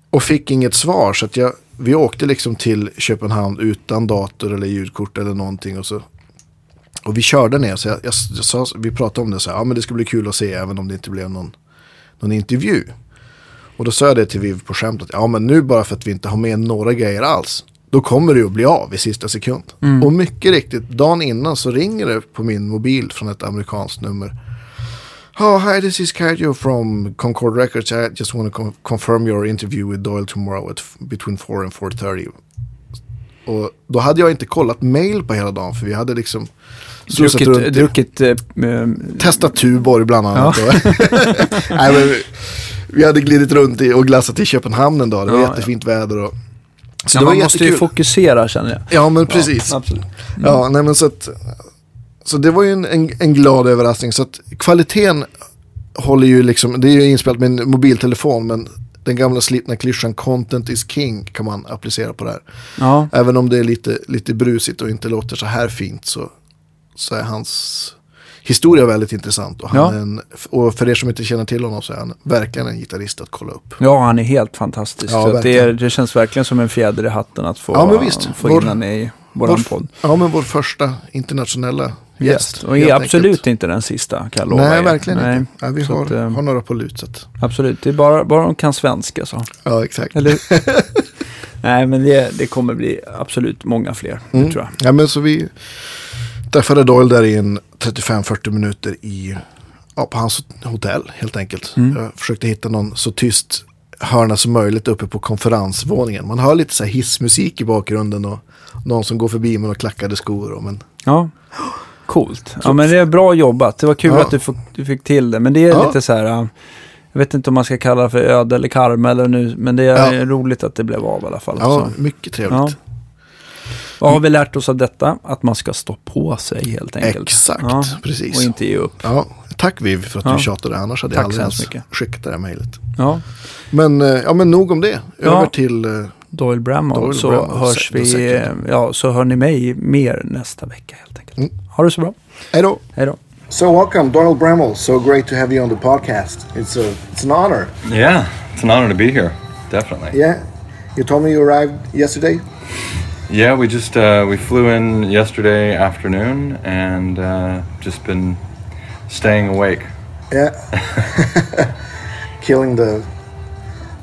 [SPEAKER 2] Och fick inget svar så att jag, vi åkte liksom till Köpenhamn utan dator eller ljudkort eller någonting. Och, så, och vi körde ner så jag, jag, jag sa, vi pratade om det så här, ja men det ska bli kul att se även om det inte blev någon, någon intervju. Och då sa jag det till Viv på skämt att ja men nu bara för att vi inte har med några grejer alls. Då kommer det ju att bli av i sista sekund. Och mycket riktigt, dagen innan så ringer det på min mobil från ett amerikanskt nummer. Oh, hi, this is Kajo from Concord Records. I just want to con- confirm your interview with Doyle tomorrow at between 4 and 4.30. Och då hade jag inte kollat mail på hela dagen för vi hade liksom
[SPEAKER 1] Druckit,
[SPEAKER 2] runt,
[SPEAKER 1] druckit eh,
[SPEAKER 2] testat Tuborg bland annat. Och, Nej, men vi, vi hade glidit runt och glassat i Köpenhamn en dag. Det var
[SPEAKER 1] Ja,
[SPEAKER 2] jättefint väder. Och, så
[SPEAKER 1] ja,
[SPEAKER 2] det var
[SPEAKER 1] man måste ju
[SPEAKER 2] jättekul.
[SPEAKER 1] fokusera känner jag.
[SPEAKER 2] Ja, men precis.
[SPEAKER 1] Ja, absolut.
[SPEAKER 2] Ja, nej men så att, så det var ju en, en, en glad överraskning. Så att kvaliteten håller ju liksom, det är ju inspelat med en mobiltelefon men den gamla slitna klyschan content is king kan man applicera på det här.
[SPEAKER 1] Ja,
[SPEAKER 2] Även om det är lite, lite brusigt och inte låter så här fint så, så är hans historia väldigt intressant. Och, han
[SPEAKER 1] Ja.
[SPEAKER 2] en, och för er som inte känner till honom så är han verkligen en gitarrist att kolla upp.
[SPEAKER 1] ja, han är helt fantastisk.
[SPEAKER 2] Ja,
[SPEAKER 1] det, är, det känns verkligen som en fjäder i hatten att få,
[SPEAKER 2] Ja,
[SPEAKER 1] få
[SPEAKER 2] Vår-
[SPEAKER 1] in han i
[SPEAKER 2] vår,
[SPEAKER 1] podd.
[SPEAKER 2] Ja, men vår första internationella gäst.
[SPEAKER 1] Och är absolut
[SPEAKER 2] enkelt.
[SPEAKER 1] inte den sista kan jag lova
[SPEAKER 2] Nej,
[SPEAKER 1] er.
[SPEAKER 2] verkligen
[SPEAKER 1] Nej,
[SPEAKER 2] inte. Ja, vi har,
[SPEAKER 1] att, eh,
[SPEAKER 2] har några på lut. Så att,
[SPEAKER 1] Absolut, det är bara, bara de kan svenska så.
[SPEAKER 2] ja, exakt.
[SPEAKER 1] Nej, men det, det kommer bli absolut många fler,
[SPEAKER 2] Mm.
[SPEAKER 1] tror jag.
[SPEAKER 2] Ja, men så vi träffade Doyle där i en 35-40 minuter i, ja, på hans hotell helt enkelt.
[SPEAKER 1] Mm.
[SPEAKER 2] Jag försökte hitta någon så tyst hörna som möjligt uppe på konferensvåningen. Man hör lite så hissmusik i bakgrunden och någon som går förbi med några klackade skor. Och, men,
[SPEAKER 1] Ja, coolt. Ja, men det är bra jobbat. Det var kul
[SPEAKER 2] Ja.
[SPEAKER 1] att du fick, du fick till det. Men det är
[SPEAKER 2] Ja.
[SPEAKER 1] lite så här, jag vet inte om man ska kalla det för öde eller karma eller nu, men det är
[SPEAKER 2] Ja.
[SPEAKER 1] roligt att det blev av i alla fall.
[SPEAKER 2] ja,
[SPEAKER 1] Så.
[SPEAKER 2] mycket trevligt.
[SPEAKER 1] Vad har vi lärt oss av detta? Att man ska stå på sig helt enkelt.
[SPEAKER 2] Exakt, precis.
[SPEAKER 1] Och inte ge upp.
[SPEAKER 2] Ja, tack Viv för att
[SPEAKER 1] Ja.
[SPEAKER 2] du tjatade, annars hade
[SPEAKER 1] Tack
[SPEAKER 2] jag aldrig ens
[SPEAKER 1] mycket.
[SPEAKER 2] skickat det här mejlet.
[SPEAKER 1] Ja,
[SPEAKER 2] Men, eh, ja, men nog om det. Över till... eh,
[SPEAKER 1] Doyle Bramall.
[SPEAKER 2] Doyle
[SPEAKER 1] så
[SPEAKER 2] Bramall,
[SPEAKER 1] hörs vi, ja, så hör ni mig mer nästa vecka helt enkelt.
[SPEAKER 2] Mm.
[SPEAKER 1] Ha det så bra.
[SPEAKER 2] Hej då!
[SPEAKER 1] Hej då.
[SPEAKER 2] So welcome, Doyle Bramhall. So great to have you on the podcast. It's a it's an honor.
[SPEAKER 3] Yeah, it's an honor to be here. Definitely.
[SPEAKER 2] Yeah, you told me you arrived yesterday.
[SPEAKER 3] Yeah, we just uh, we flew in yesterday afternoon and uh, just been staying awake.
[SPEAKER 2] Yeah, killing the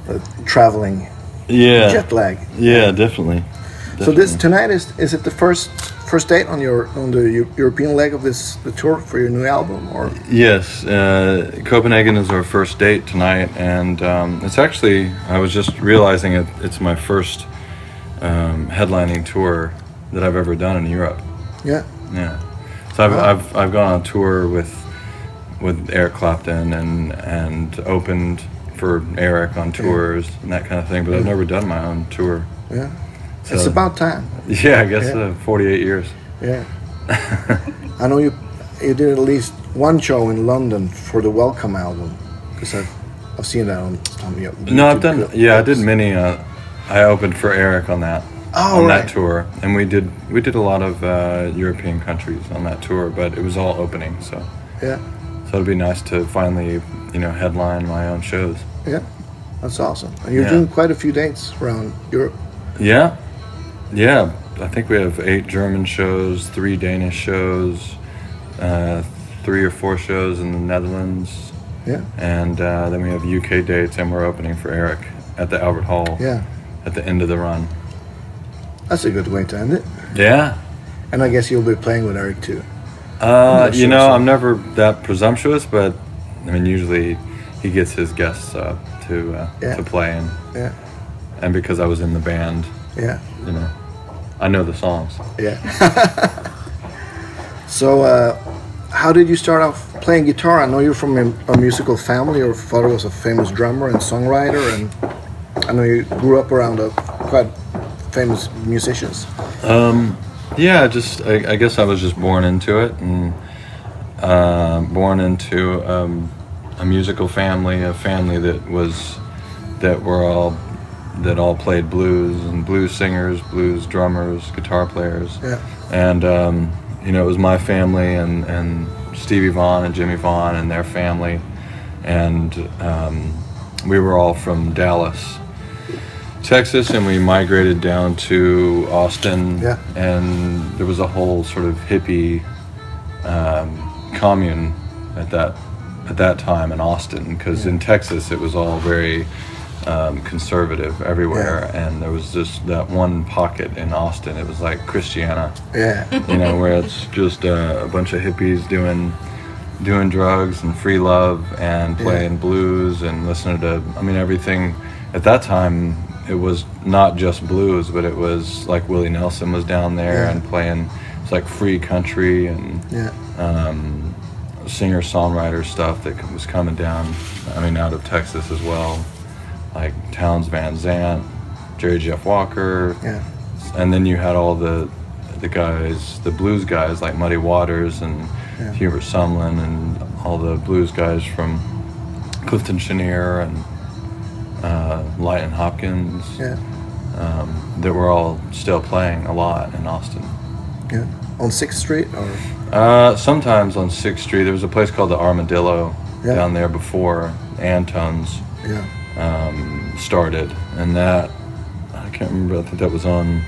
[SPEAKER 2] the traveling
[SPEAKER 3] Yeah.
[SPEAKER 2] jet lag.
[SPEAKER 3] Yeah, definitely.
[SPEAKER 2] So this tonight is is it the first first date on your on the Eu- European leg of this the tour for your new album or
[SPEAKER 3] Yes, uh, Copenhagen is our first date tonight, and um, it's actually I was just realizing it. It's my first um, headlining tour that I've ever done in Europe.
[SPEAKER 2] yeah
[SPEAKER 3] Yeah. So I've,
[SPEAKER 2] Wow.
[SPEAKER 3] I've, I've gone on tour with with Eric Clapton and and opened for Eric on tours and that kind of thing. But I've never done my own tour.
[SPEAKER 2] Yeah. It's about time.
[SPEAKER 3] Yeah, I guess
[SPEAKER 2] Yeah.
[SPEAKER 3] uh, 48 years.
[SPEAKER 2] Yeah. I know you you did at least one show in London for the Welcome album because I've I've seen that on, on your
[SPEAKER 3] No, I've done.
[SPEAKER 2] clip.
[SPEAKER 3] Yeah, I did many. Uh, I opened for Eric on that
[SPEAKER 2] Oh,
[SPEAKER 3] on
[SPEAKER 2] right.
[SPEAKER 3] that tour, and we did we did a lot of uh, European countries on that tour, but it was all opening. So
[SPEAKER 2] Yeah.
[SPEAKER 3] so it'd be nice to finally you know headline my own shows.
[SPEAKER 2] Yeah. That's awesome. And you're
[SPEAKER 3] Yeah.
[SPEAKER 2] doing quite a few dates around Europe.
[SPEAKER 3] Yeah, yeah. I think we have eight German shows, three Danish shows, uh, three or four shows in the Netherlands,
[SPEAKER 2] Yeah.
[SPEAKER 3] and uh, then we have UK dates, and we're opening for Eric at the Albert Hall
[SPEAKER 2] Yeah.
[SPEAKER 3] at the end of the run.
[SPEAKER 2] That's a good way to end it.
[SPEAKER 3] Yeah.
[SPEAKER 2] And I guess you'll be playing with Eric too.
[SPEAKER 3] Uh,
[SPEAKER 2] not
[SPEAKER 3] you know,
[SPEAKER 2] so-
[SPEAKER 3] I'm never that presumptuous, but I mean, usually he gets his guests to uh,
[SPEAKER 2] Yeah.
[SPEAKER 3] to play, and
[SPEAKER 2] Yeah.
[SPEAKER 3] and because I was in the band,
[SPEAKER 2] Yeah.
[SPEAKER 3] you know, I know the songs.
[SPEAKER 2] Yeah. so, uh, how did you start off playing guitar? I know you're from a, a musical family. Your father was a famous drummer and songwriter, and I know you grew up around a quite famous musicians.
[SPEAKER 3] Yeah, just I, I guess I was just born into it, and uh, born into um, a musical family, a family that was that were all that all played blues and blues singers, blues drummers, guitar players.
[SPEAKER 2] Yeah.
[SPEAKER 3] and um, you know it was my family and and Stevie Vaughan and Jimmy Vaughan and their family, and um, we were all from Dallas, Texas, and we migrated down to Austin,
[SPEAKER 2] Yeah.
[SPEAKER 3] and there was a whole sort of hippie um, commune at that at that time in Austin because in Texas it was all very um, conservative everywhere, and there was just that one pocket in Austin. It was like Christiania,
[SPEAKER 2] Yeah.
[SPEAKER 3] you know, where it's just uh, a bunch of hippies doing doing drugs and free love and playing blues and listening to I mean everything at that time it was not just blues but it was like Willie Nelson was down there
[SPEAKER 2] Yeah.
[SPEAKER 3] and playing it's like free country and
[SPEAKER 2] Yeah.
[SPEAKER 3] um, singer songwriter stuff that was coming down I mean out of Texas as well like Townes Van Zandt Jerry Jeff Walker
[SPEAKER 2] Yeah.
[SPEAKER 3] and then you had all the the guys, the blues guys like Muddy Waters and
[SPEAKER 2] Yeah.
[SPEAKER 3] Hubert Sumlin and all the blues guys from Clifton Chenier and uh, Lightnin' Hopkins
[SPEAKER 2] Yeah.
[SPEAKER 3] um, that were all still playing a lot in Austin.
[SPEAKER 2] Yeah. On Sixth Street, or
[SPEAKER 3] Uh, sometimes on Sixth Street, there was a place called the Armadillo
[SPEAKER 2] Yeah.
[SPEAKER 3] down there before Antone's
[SPEAKER 2] yeah.
[SPEAKER 3] Um, started, and that I can't remember. I think that was on.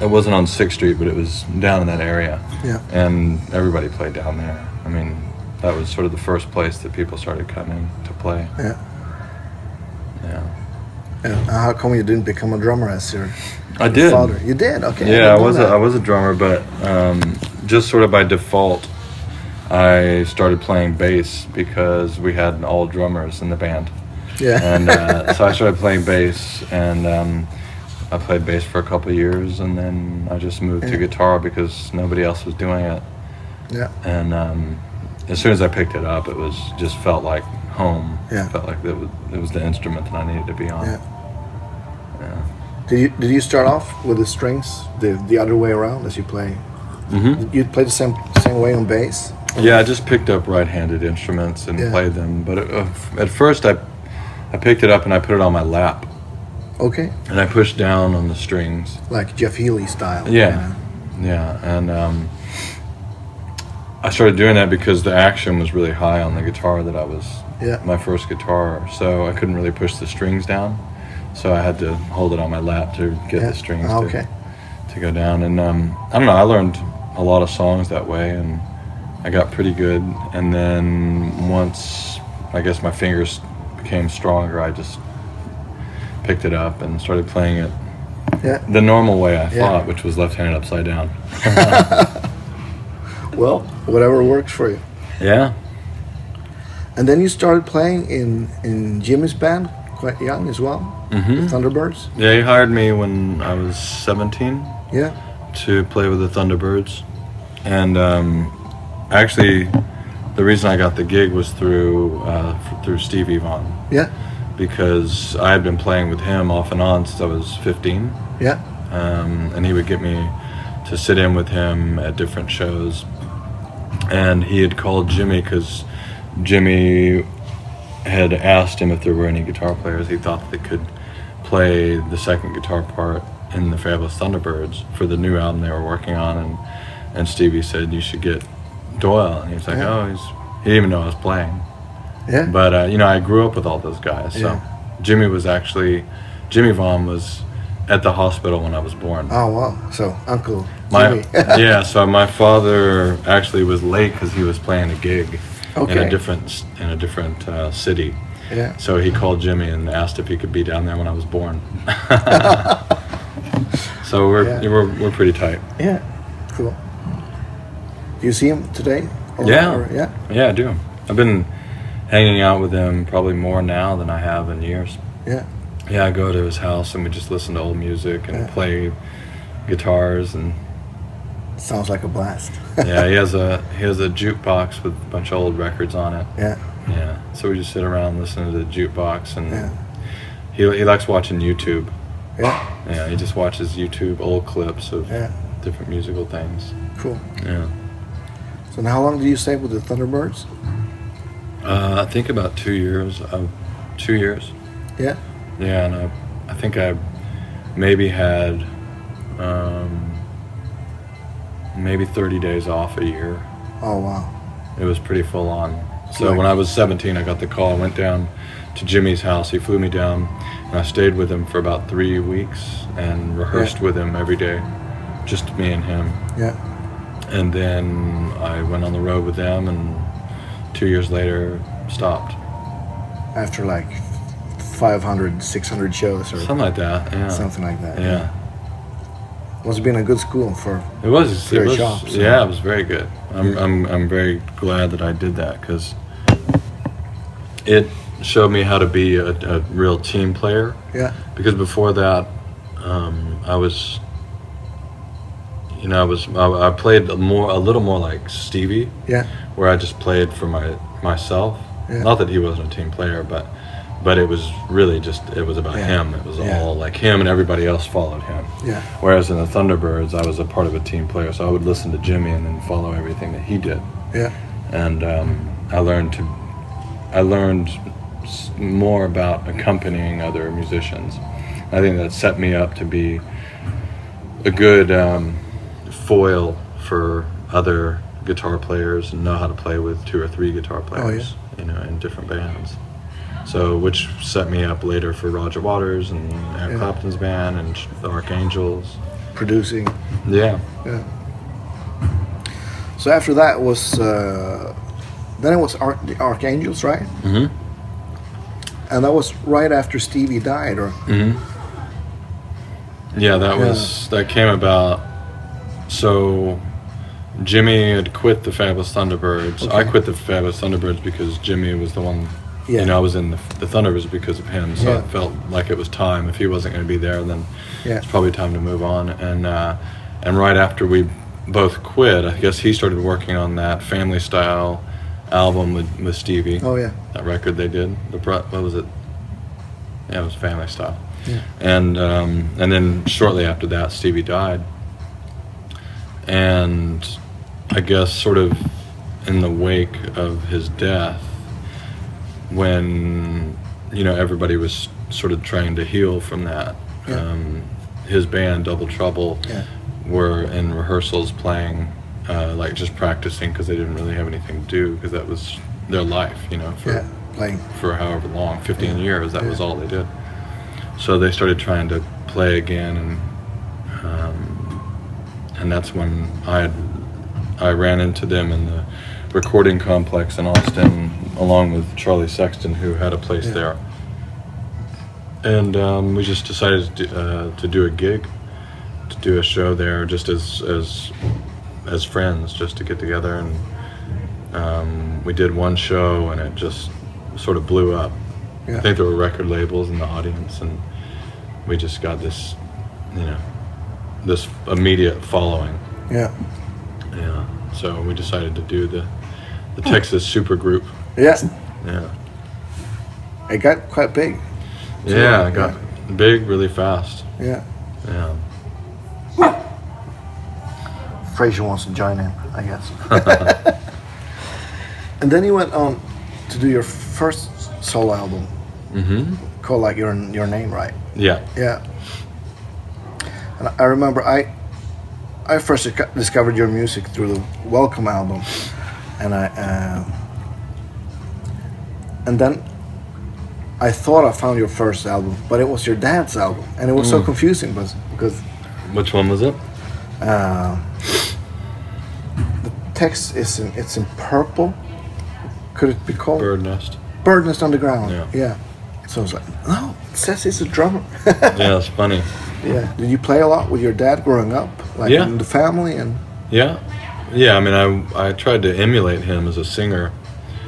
[SPEAKER 3] It wasn't on Sixth Street, but it was down in that area,
[SPEAKER 2] Yeah.
[SPEAKER 3] and everybody played down there. I mean, that was sort of the first place that people started coming to play.
[SPEAKER 2] Yeah.
[SPEAKER 3] Yeah,
[SPEAKER 2] And how come you didn't become a drummer as your
[SPEAKER 3] I did.
[SPEAKER 2] father? You did. Okay.
[SPEAKER 3] Yeah, I
[SPEAKER 2] didn't
[SPEAKER 3] was a. I was a drummer, but um, just sort of by default, I started playing bass because we had all drummers in the band.
[SPEAKER 2] Yeah.
[SPEAKER 3] and uh, so I started playing bass, and um, I played bass for a couple of years, and then I just moved
[SPEAKER 2] Yeah.
[SPEAKER 3] to guitar because nobody else was doing it.
[SPEAKER 2] yeah.
[SPEAKER 3] And um, as soon as I picked it up, it was just felt like home.
[SPEAKER 2] Yeah.
[SPEAKER 3] felt like it was, it was the instrument that I needed to be on.
[SPEAKER 2] Yeah. Did you did you start off with the strings the the other way around as you play?
[SPEAKER 3] Mm-hmm.
[SPEAKER 2] You play the same same way on bass.
[SPEAKER 3] Yeah, I just picked up right-handed instruments and
[SPEAKER 2] Yeah.
[SPEAKER 3] played them. But uh, at first, I I picked it up and I put it on my lap,
[SPEAKER 2] Okay.
[SPEAKER 3] and I pushed down on the strings.
[SPEAKER 2] Like Jeff Healey style.
[SPEAKER 3] Yeah, yeah, and um, I started doing that because the action was really high on the guitar that I was
[SPEAKER 2] Yeah.
[SPEAKER 3] my first guitar, so I couldn't really push the strings down. So I had to hold it on my lap to get
[SPEAKER 2] Yeah.
[SPEAKER 3] the strings
[SPEAKER 2] Ah,
[SPEAKER 3] to,
[SPEAKER 2] okay.
[SPEAKER 3] to go down. And um, I don't know, I learned a lot of songs that way, and I got pretty good. And then once I guess my fingers became stronger, I just picked it up and started playing it
[SPEAKER 2] Yeah.
[SPEAKER 3] the normal way I
[SPEAKER 2] Yeah.
[SPEAKER 3] thought, which was left-handed upside down.
[SPEAKER 2] Well, whatever works for you.
[SPEAKER 3] Yeah.
[SPEAKER 2] And then you started playing in in Jimmy's band quite young as well.
[SPEAKER 3] hmm
[SPEAKER 2] Thunderbirds.
[SPEAKER 3] Yeah, he hired me when I was 17
[SPEAKER 2] Yeah.
[SPEAKER 3] to play with the Thunderbirds, and um, actually, the reason I got the gig was through uh, through Stevie Vaughan
[SPEAKER 2] Yeah.
[SPEAKER 3] because I had been playing with him off and on since I was 15,
[SPEAKER 2] Yeah.
[SPEAKER 3] um, and he would get me to sit in with him at different shows. And he had called Jimmy because Jimmy had asked him if there were any guitar players he thought that could play the second guitar part in the Fabulous Thunderbirds for the new album they were working on, and and Stevie said you should get Doyle, and he was like,
[SPEAKER 2] Yeah.
[SPEAKER 3] oh, he's he didn't even know I was playing.
[SPEAKER 2] Yeah.
[SPEAKER 3] But uh, you know, I grew up with all those guys. So
[SPEAKER 2] Yeah.
[SPEAKER 3] Jimmy was actually Jimmy Vaughan was at the hospital when I was born.
[SPEAKER 2] oh wow. So Uncle
[SPEAKER 3] My
[SPEAKER 2] Jimmy.
[SPEAKER 3] yeah, so my father actually was late because he was playing a gig in a different in a different uh, city.
[SPEAKER 2] yeah.
[SPEAKER 3] So he called Jimmy and asked if he could be down there when I was born. so we're,
[SPEAKER 2] Yeah.
[SPEAKER 3] we're we're pretty tight.
[SPEAKER 2] Yeah. Cool. Do you see him today? Or-
[SPEAKER 3] Yeah.
[SPEAKER 2] or- yeah.
[SPEAKER 3] Yeah, I do. I've been hanging out with him probably more now than I have in years.
[SPEAKER 2] Yeah.
[SPEAKER 3] Yeah, I go to his house and we just listen to old music and
[SPEAKER 2] Yeah.
[SPEAKER 3] play guitars and
[SPEAKER 2] Sounds like a blast.
[SPEAKER 3] yeah, he has a he has a jukebox with a bunch of old records on it.
[SPEAKER 2] yeah.
[SPEAKER 3] Yeah, so we just sit around listening to the jukebox and
[SPEAKER 2] Yeah.
[SPEAKER 3] he he likes watching YouTube.
[SPEAKER 2] Yeah.
[SPEAKER 3] Yeah, he just watches YouTube old clips of
[SPEAKER 2] Yeah.
[SPEAKER 3] different musical things.
[SPEAKER 2] Cool.
[SPEAKER 3] Yeah,
[SPEAKER 2] So how long did you stay with the Thunderbirds?
[SPEAKER 3] uh, I think about two years. Uh, two years.
[SPEAKER 2] Yeah.
[SPEAKER 3] Yeah, and I, I think I maybe had um, maybe 30 days off a year.
[SPEAKER 2] Oh wow.
[SPEAKER 3] It was pretty full on. So when I was 17, I got the call. I went down to Jimmy's house. He flew me down, and I stayed with him for about three weeks and rehearsed
[SPEAKER 2] Yeah.
[SPEAKER 3] with him every day, just me and him.
[SPEAKER 2] Yeah.
[SPEAKER 3] And then I went on the road with them, and two years later stopped.
[SPEAKER 2] After like 500, 600 shows or
[SPEAKER 3] Something like that. Yeah.
[SPEAKER 2] something like that.
[SPEAKER 3] Yeah.
[SPEAKER 2] Must have been a good school for.
[SPEAKER 3] It was.
[SPEAKER 2] Very
[SPEAKER 3] It was
[SPEAKER 2] sharp, so-
[SPEAKER 3] yeah, it was very good. I'm, I'm, I'm very glad that I did that because it showed me how to be a, a real team player.
[SPEAKER 2] Yeah.
[SPEAKER 3] Because before that, um, I was, you know, I was I, I played a more a little more like Stevie,
[SPEAKER 2] Yeah.
[SPEAKER 3] where I just played for my myself.
[SPEAKER 2] Yeah.
[SPEAKER 3] Not that he wasn't a team player, but but it was really just it was about
[SPEAKER 2] Yeah.
[SPEAKER 3] him. It was
[SPEAKER 2] Yeah.
[SPEAKER 3] all like him, and everybody else followed him.
[SPEAKER 2] Yeah.
[SPEAKER 3] Whereas in the Thunderbirds, I was a part of a team player, so I would listen to Jimmy and then follow everything that he did,
[SPEAKER 2] Yeah.
[SPEAKER 3] and um, I learned to, I learned more about accompanying other musicians. I think that set me up to be a good um, foil for other guitar players and know how to play with two or three guitar players, you know, in different bands. So, which set me up later for Roger Waters and Eric
[SPEAKER 2] Yeah.
[SPEAKER 3] Clapton's band and the Archangels.
[SPEAKER 2] Producing.
[SPEAKER 3] Yeah.
[SPEAKER 2] Yeah. So after that was uh, then it was Ar- the Archangels, right?
[SPEAKER 3] Mm-hmm.
[SPEAKER 2] And that was right after Stevie died, or
[SPEAKER 3] Mm-hmm. Yeah, that was that came about. So, Jimmy had quit the Fabulous Thunderbirds. I quit the Fabulous Thunderbirds because Jimmy was the one.
[SPEAKER 2] Yeah.
[SPEAKER 3] You know, I was in the, the Thunderbirds because of him. So
[SPEAKER 2] Yeah.
[SPEAKER 3] it felt like it was time. If he wasn't going to be there, then
[SPEAKER 2] yeah,
[SPEAKER 3] it's probably time to move on. And uh, and right after we both quit, I guess he started working on that Family Style album with, with Stevie.
[SPEAKER 2] oh yeah,
[SPEAKER 3] That record they did. The what was it? Yeah, it was Family Style.
[SPEAKER 2] Yeah.
[SPEAKER 3] And um, and then shortly after that, Stevie died. And I guess sort of in the wake of his death, when you know everybody was sort of trying to heal from that,
[SPEAKER 2] Yeah.
[SPEAKER 3] um, his band Double Trouble
[SPEAKER 2] yeah,
[SPEAKER 3] were in rehearsals playing, uh, like just practicing because they didn't really have anything to do because that was their life, you know, for
[SPEAKER 2] yeah, playing.
[SPEAKER 3] for however long, 15
[SPEAKER 2] Yeah.
[SPEAKER 3] years, that was all they did. So they started trying to play again, and um, and that's when I I ran into them in the recording complex in Austin, along with Charlie Sexton, who had a place
[SPEAKER 2] Yeah.
[SPEAKER 3] there. And um, we just decided to, do- uh, to do a gig, to do a show there, just as as as friends, just to get together and um, we did one show and it just sort of blew up.
[SPEAKER 2] Yeah.
[SPEAKER 3] I think there were record labels in the audience, and we just got this, you know, this immediate following.
[SPEAKER 2] Yeah,
[SPEAKER 3] Yeah. So we decided to do the the Texas super group.
[SPEAKER 2] Yeah,
[SPEAKER 3] Yeah.
[SPEAKER 2] it got quite big.
[SPEAKER 3] Yeah, it got big really fast.
[SPEAKER 2] Yeah.
[SPEAKER 3] Yeah.
[SPEAKER 2] Fraser wants to join in, I guess. and then you went on to do your first solo album
[SPEAKER 3] Mm-hmm.
[SPEAKER 2] called like your your name, right?
[SPEAKER 3] Yeah.
[SPEAKER 2] Yeah. And I remember I I first discovered your music through the Welcome album, and I uh, and then I thought I found your first album, but it was your dad's album, and it was so confusing because because
[SPEAKER 3] Which one was it?
[SPEAKER 2] uh, the text is in it's in purple. Could it be called
[SPEAKER 3] Bird Nest.
[SPEAKER 2] Bird Nest on the Ground?
[SPEAKER 3] Yeah.
[SPEAKER 2] yeah. So I was like, no, it says he's a drummer.
[SPEAKER 3] Yeah, it's funny.
[SPEAKER 2] Yeah. Did you play a lot with your dad growing up, like
[SPEAKER 3] Yeah.
[SPEAKER 2] in the family and
[SPEAKER 3] Yeah. Yeah, I mean, I, I tried to emulate him as a singer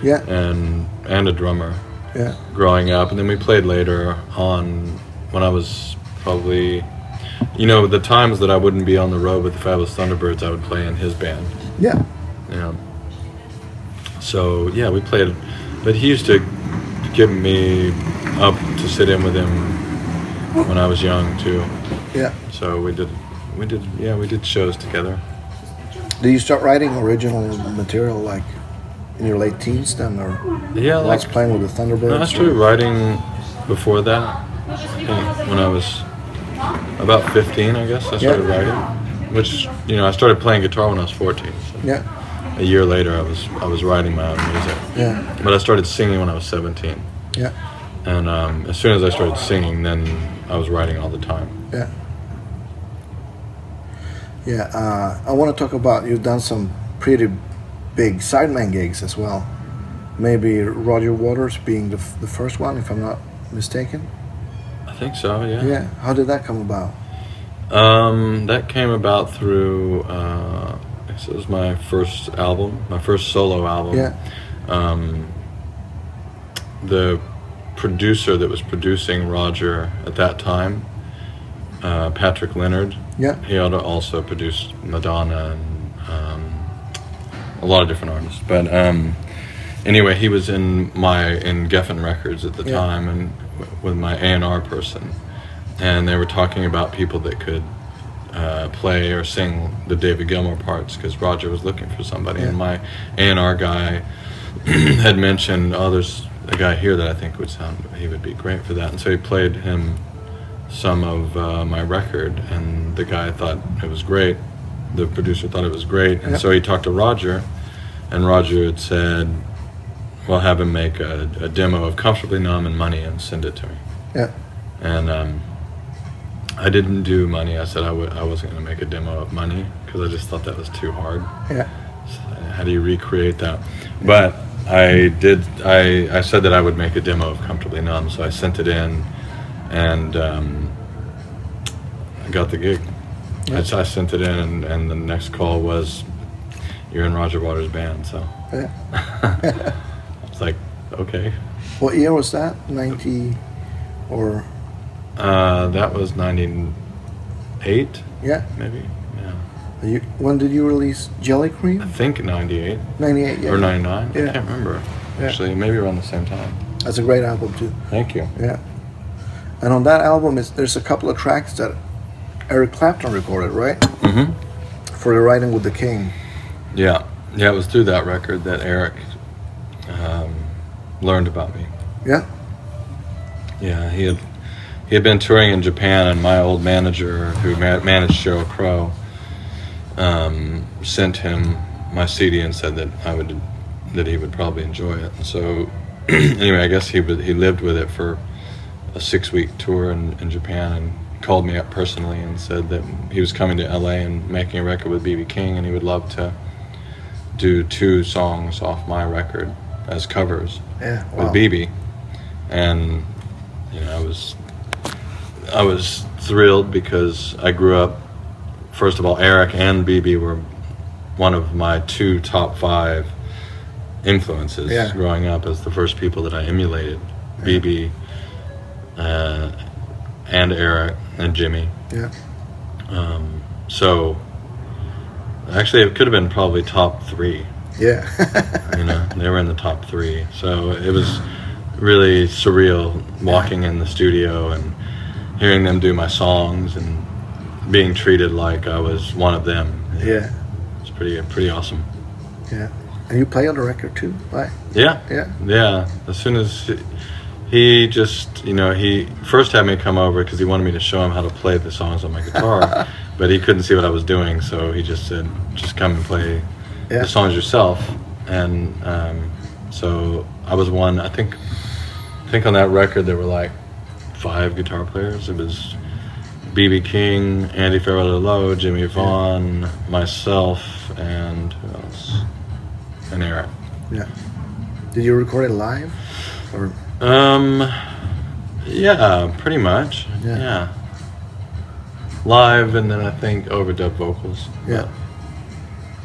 [SPEAKER 2] yeah,
[SPEAKER 3] and and a drummer
[SPEAKER 2] yeah,
[SPEAKER 3] growing up, and then we played later on when I was probably, you know, the times that I wouldn't be on the road with the Fabulous Thunderbirds, I would play in his band.
[SPEAKER 2] yeah,
[SPEAKER 3] Yeah. So yeah, we played, but he used to give me up to sit in with him when I was young too.
[SPEAKER 2] yeah.
[SPEAKER 3] So we did, we did, yeah, we did shows together.
[SPEAKER 2] Did you start writing original material like in your late teens then, or
[SPEAKER 3] Yeah, like
[SPEAKER 2] playing with the Thunderbirds?
[SPEAKER 3] No, I started writing before that. When I was about 15, I guess, I started
[SPEAKER 2] Yeah.
[SPEAKER 3] writing. Which, you know, I started playing guitar when I was 14. So
[SPEAKER 2] Yeah,
[SPEAKER 3] a year later, I was I was writing my own music.
[SPEAKER 2] yeah,
[SPEAKER 3] But I started singing when I was 17.
[SPEAKER 2] yeah,
[SPEAKER 3] And um, as soon as I started singing, then I was writing all the time.
[SPEAKER 2] yeah. Yeah, uh, I want to talk about you've done some pretty big sideman gigs as well. Maybe Roger Waters being the, f- the first one, if I'm not mistaken.
[SPEAKER 3] I think so, yeah.
[SPEAKER 2] Yeah, how did that come about?
[SPEAKER 3] Um, that came about through. Uh, this was my first album, my first solo album.
[SPEAKER 2] Yeah,
[SPEAKER 3] Um, the producer that was producing Roger at that time, uh, Patrick Leonard,
[SPEAKER 2] yeah,
[SPEAKER 3] he also produced Madonna and um, a lot of different artists. But um, anyway, he was in my in Geffen Records at the
[SPEAKER 2] Yeah.
[SPEAKER 3] time, and w- with my A and R person, and they were talking about people that could uh, play or sing the David Gilmour parts because Roger was looking for somebody, and my A and R guy had mentioned, oh, there's a guy here that I think would sound he would be great for that, and so he played him some of uh, my record, and the guy thought it was great. The producer thought it was great, and
[SPEAKER 2] Yeah.
[SPEAKER 3] so he talked to Roger, and Roger had said, "Well, have him make a, a demo of Comfortably Numb and Money and send it to me."
[SPEAKER 2] yeah,
[SPEAKER 3] And um, I didn't do Money. I said I w- I wasn't going to make a demo of Money because I just thought that was too hard.
[SPEAKER 2] yeah,
[SPEAKER 3] So how do you recreate that? But I did. I I said that I would make a demo of Comfortably Numb, so I sent it in, and um, I got the gig. I, I sent it in, and, and the next call was, "You're in Roger Waters' band." So
[SPEAKER 2] yeah.
[SPEAKER 3] it's like, okay.
[SPEAKER 2] What year was that? 90 or,
[SPEAKER 3] Uh, that was '98,
[SPEAKER 2] yeah.
[SPEAKER 3] maybe.
[SPEAKER 2] You, when did you release Jellycream?
[SPEAKER 3] I think '98
[SPEAKER 2] 98, yeah.
[SPEAKER 3] or '99.
[SPEAKER 2] Yeah.
[SPEAKER 3] I can't remember.
[SPEAKER 2] Yeah.
[SPEAKER 3] Actually, maybe around the same time.
[SPEAKER 2] That's a great album, too.
[SPEAKER 3] Thank you.
[SPEAKER 2] Yeah. And on that album, is there's a couple of tracks that Eric Clapton recorded, right?
[SPEAKER 3] Mm-hmm.
[SPEAKER 2] For the Riding with the King.
[SPEAKER 3] Yeah, yeah, it was through that record that Eric um, learned about me.
[SPEAKER 2] Yeah,
[SPEAKER 3] Yeah, he had he had been touring in Japan, and my old manager, who ma- managed Sheryl Crow, um, sent him my CD and said that I would that he would probably enjoy it. And so, anyway, I guess he he lived with it for a six week tour in, in Japan and called me up personally and said that he was coming to LA and making a record with BB King, and he would love to do two songs off my record as covers
[SPEAKER 2] yeah.
[SPEAKER 3] with BB, and you know I was I was thrilled because I grew up. First of all, Eric and BB were one of my two top five influences
[SPEAKER 2] Yeah.
[SPEAKER 3] growing up as the first people that I emulated. BB uh, and Eric and Jimmy.
[SPEAKER 2] Yeah,
[SPEAKER 3] Um, so actually, it could have been probably top three
[SPEAKER 2] Yeah.
[SPEAKER 3] you know, they were in the top three. So it was really surreal walking in the studio and hearing them do my songs and being treated like I was one of them.
[SPEAKER 2] yeah.
[SPEAKER 3] It's pretty pretty awesome.
[SPEAKER 2] Yeah. And you play on the record too, right?
[SPEAKER 3] Yeah,
[SPEAKER 2] Yeah.
[SPEAKER 3] yeah. As soon as he, he just, you know, he first had me come over because he wanted me to show him how to play the songs on my guitar, but he couldn't see what I was doing, so he just said, "Just come and play
[SPEAKER 2] Yeah.
[SPEAKER 3] the songs yourself." And um, so I was one. I think, I think on that record there were like five guitar players. It was BB King, Andy Fairweather Low, Jimmy Vaughan, myself, and who else? And Eric.
[SPEAKER 2] Yeah. Did you record it live? Or
[SPEAKER 3] Um, yeah, pretty much.
[SPEAKER 2] Yeah.
[SPEAKER 3] Yeah. Live and then I think overdub vocals.
[SPEAKER 2] yeah.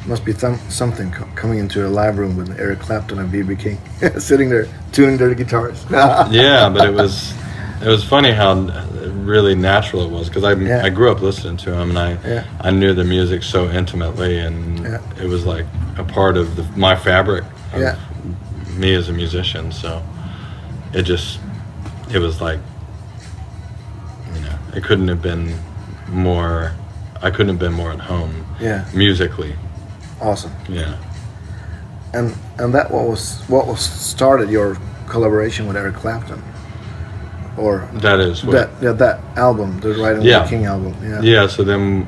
[SPEAKER 2] Must be th- something co- coming into a live room with Eric Clapton and BB King sitting there tuning their guitars.
[SPEAKER 3] yeah, but it was it was funny how really natural it was because I
[SPEAKER 2] Yeah.
[SPEAKER 3] I grew up listening to him and I
[SPEAKER 2] Yeah.
[SPEAKER 3] I knew the music so intimately and
[SPEAKER 2] Yeah.
[SPEAKER 3] it was like a part of the, my fabric of
[SPEAKER 2] Yeah.
[SPEAKER 3] me as a musician. So it just it was like you know it couldn't have been more I couldn't have been more at home
[SPEAKER 2] yeah.
[SPEAKER 3] musically.
[SPEAKER 2] Awesome.
[SPEAKER 3] Yeah.
[SPEAKER 2] And and that what was what was started your collaboration with Eric Clapton, or
[SPEAKER 3] That is what
[SPEAKER 2] that yeah, that album, the Riding
[SPEAKER 3] Yeah.
[SPEAKER 2] the King album. Yeah.
[SPEAKER 3] Yeah, so then